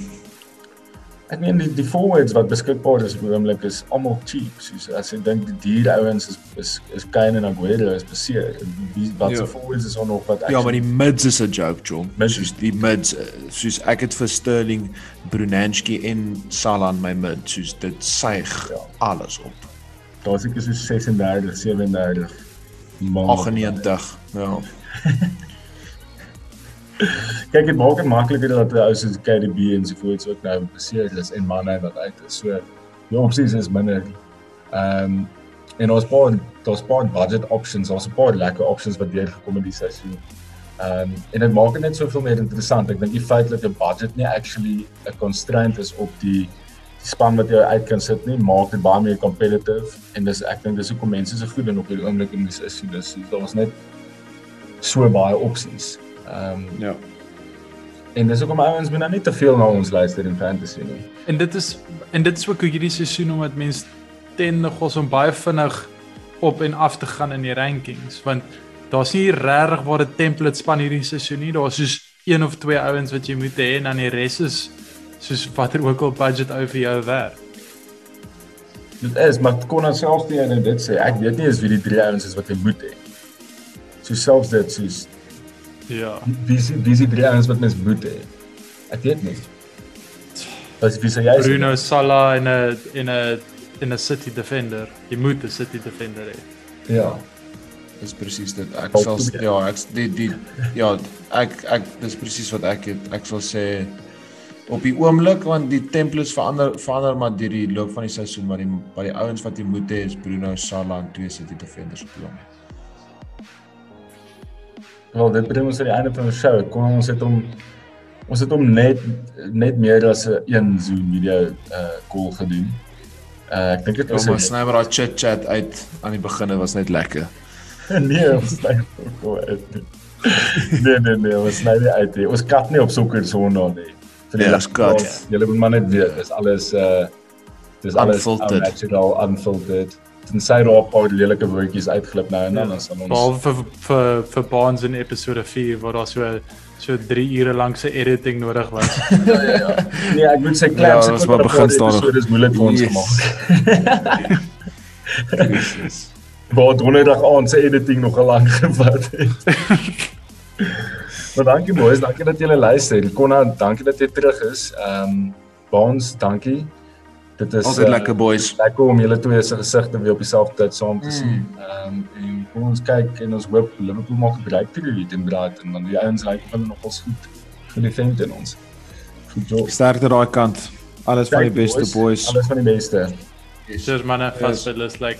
Ek meen die die forwards wat beskikbaar is op die oomblik is almal cheap. Soos as jy dink die duur ouens is is is Kane en Aguero is beseer. Wie wat se Ja. forwards is nog wat Ja, maar die mids is 'n joke, John. Soos die mids, eh, soos ek het vir Sterling, Brunanski en Salah in my mid, soos dit suig Ja. alles op. daar's ek is so 36, 37 man. 98. Ja. (laughs) Kyk, dit maak dit makliker dat ou soos KDB en so voort ook nou beseer is en manne wat uit is. So die opsies is minder. Ehm um, en ons paar daar's paar budget options, ons 'n paar lekker options wat deur gekom het die seisoen. Ehm um, en dit maak dit net soveel meer interessant. Ek dink die feit dat 'n budget nie actually 'n constraint is op die die span wat jy uit kan sit nie, maak dit baie meer competitive en dis ek dink dis hoekom mense so goed in op hierdie oomblik in die seisoen is. Daar's net so baie opsies. Ehm um, Ja. En dis hoekom ouens moet nou nie te veel na ons luister in fantasy nie. En dit is en dit is ook hoe hierdie seisoen omdat mense tendig ons om baie vinnig op en af te gaan in die rankings want daar's nie regtig waar 'n template span hierdie seisoen nie. Daar's soos een of twee ouens wat jy moet hê en dan die res is soos watter ook al budget ou vir jou werk. Dit is, maar kon ons self nie en dit sê ek weet nie eens wie die drie ouens is wat jy moet hê. So selfs dit soos Ja. wie is wie is die drie ouens wat mens moet hê. Ek weet nie. Wat wie sê jy? Bruno Salah en 'n en 'n en 'n City defender. Jy moet 'n City defender hê. Ja. Dis presies dit. Ek Dalk sal ja, ek die die ja, ek ek dis presies wat ek het. Ek sal sê op die oomblik want die templates verander verander maar deur die loop van die seisoen maar die by die ouens wat jy moet hê is Bruno Salah en twee City defenders op die oomblik. Wel, dit bring ons aan die einde van ons show. Kom ons het hom ons het hom net net meer as 'n een Zoom video uh call gedoen. Uh ek dink dit Ja, was maar 'n sny maar daai chit chat uit aan die begin was net lekker. (laughs) nee, ons sny ook uit. Nee nee nee, ons sny nie uit nie. Ons kat nie op sokker sonnaar nie. Vir Ja, die ons kat. luisteraars, Julle moet maar net weet, dis alles uh dis alles Unfiltered. natural unfiltered. Tensy daar 'n paar lelike woordjies uitglip nou en dan dan sal ons Behalwe vir vir vir Baans in episode 4 waar daar so so 3 ure lank se editing nodig was. (laughs) ja ja ja. Nee, ek moet sê Ja, Claps ons maar begin staan nog. So dis moeilik vir ons Yes. gemaak. Jesus. (laughs) Waar donderdag aand se editing nog 'n lang gevat het. (laughs) maar dankie boys, dankie dat julle luister. Konna, dankie dat jy terug is. Ehm um, Baans, dankie. Dit is Altyd eh, lekker boys. lekker om julle twee se gesigte weer op dieselfde tyd saam te Mm. sien. Ehm um, en kom ons kyk en ons hoop Liverpool maak 'n breakthrough hier teen Brighton want die ouens lyk hulle nogals goed gedefend in ons. Goed job. Sterkte daai kant. Alles van die beste boys. Alles van die beste. Cheers manne, fast yes. like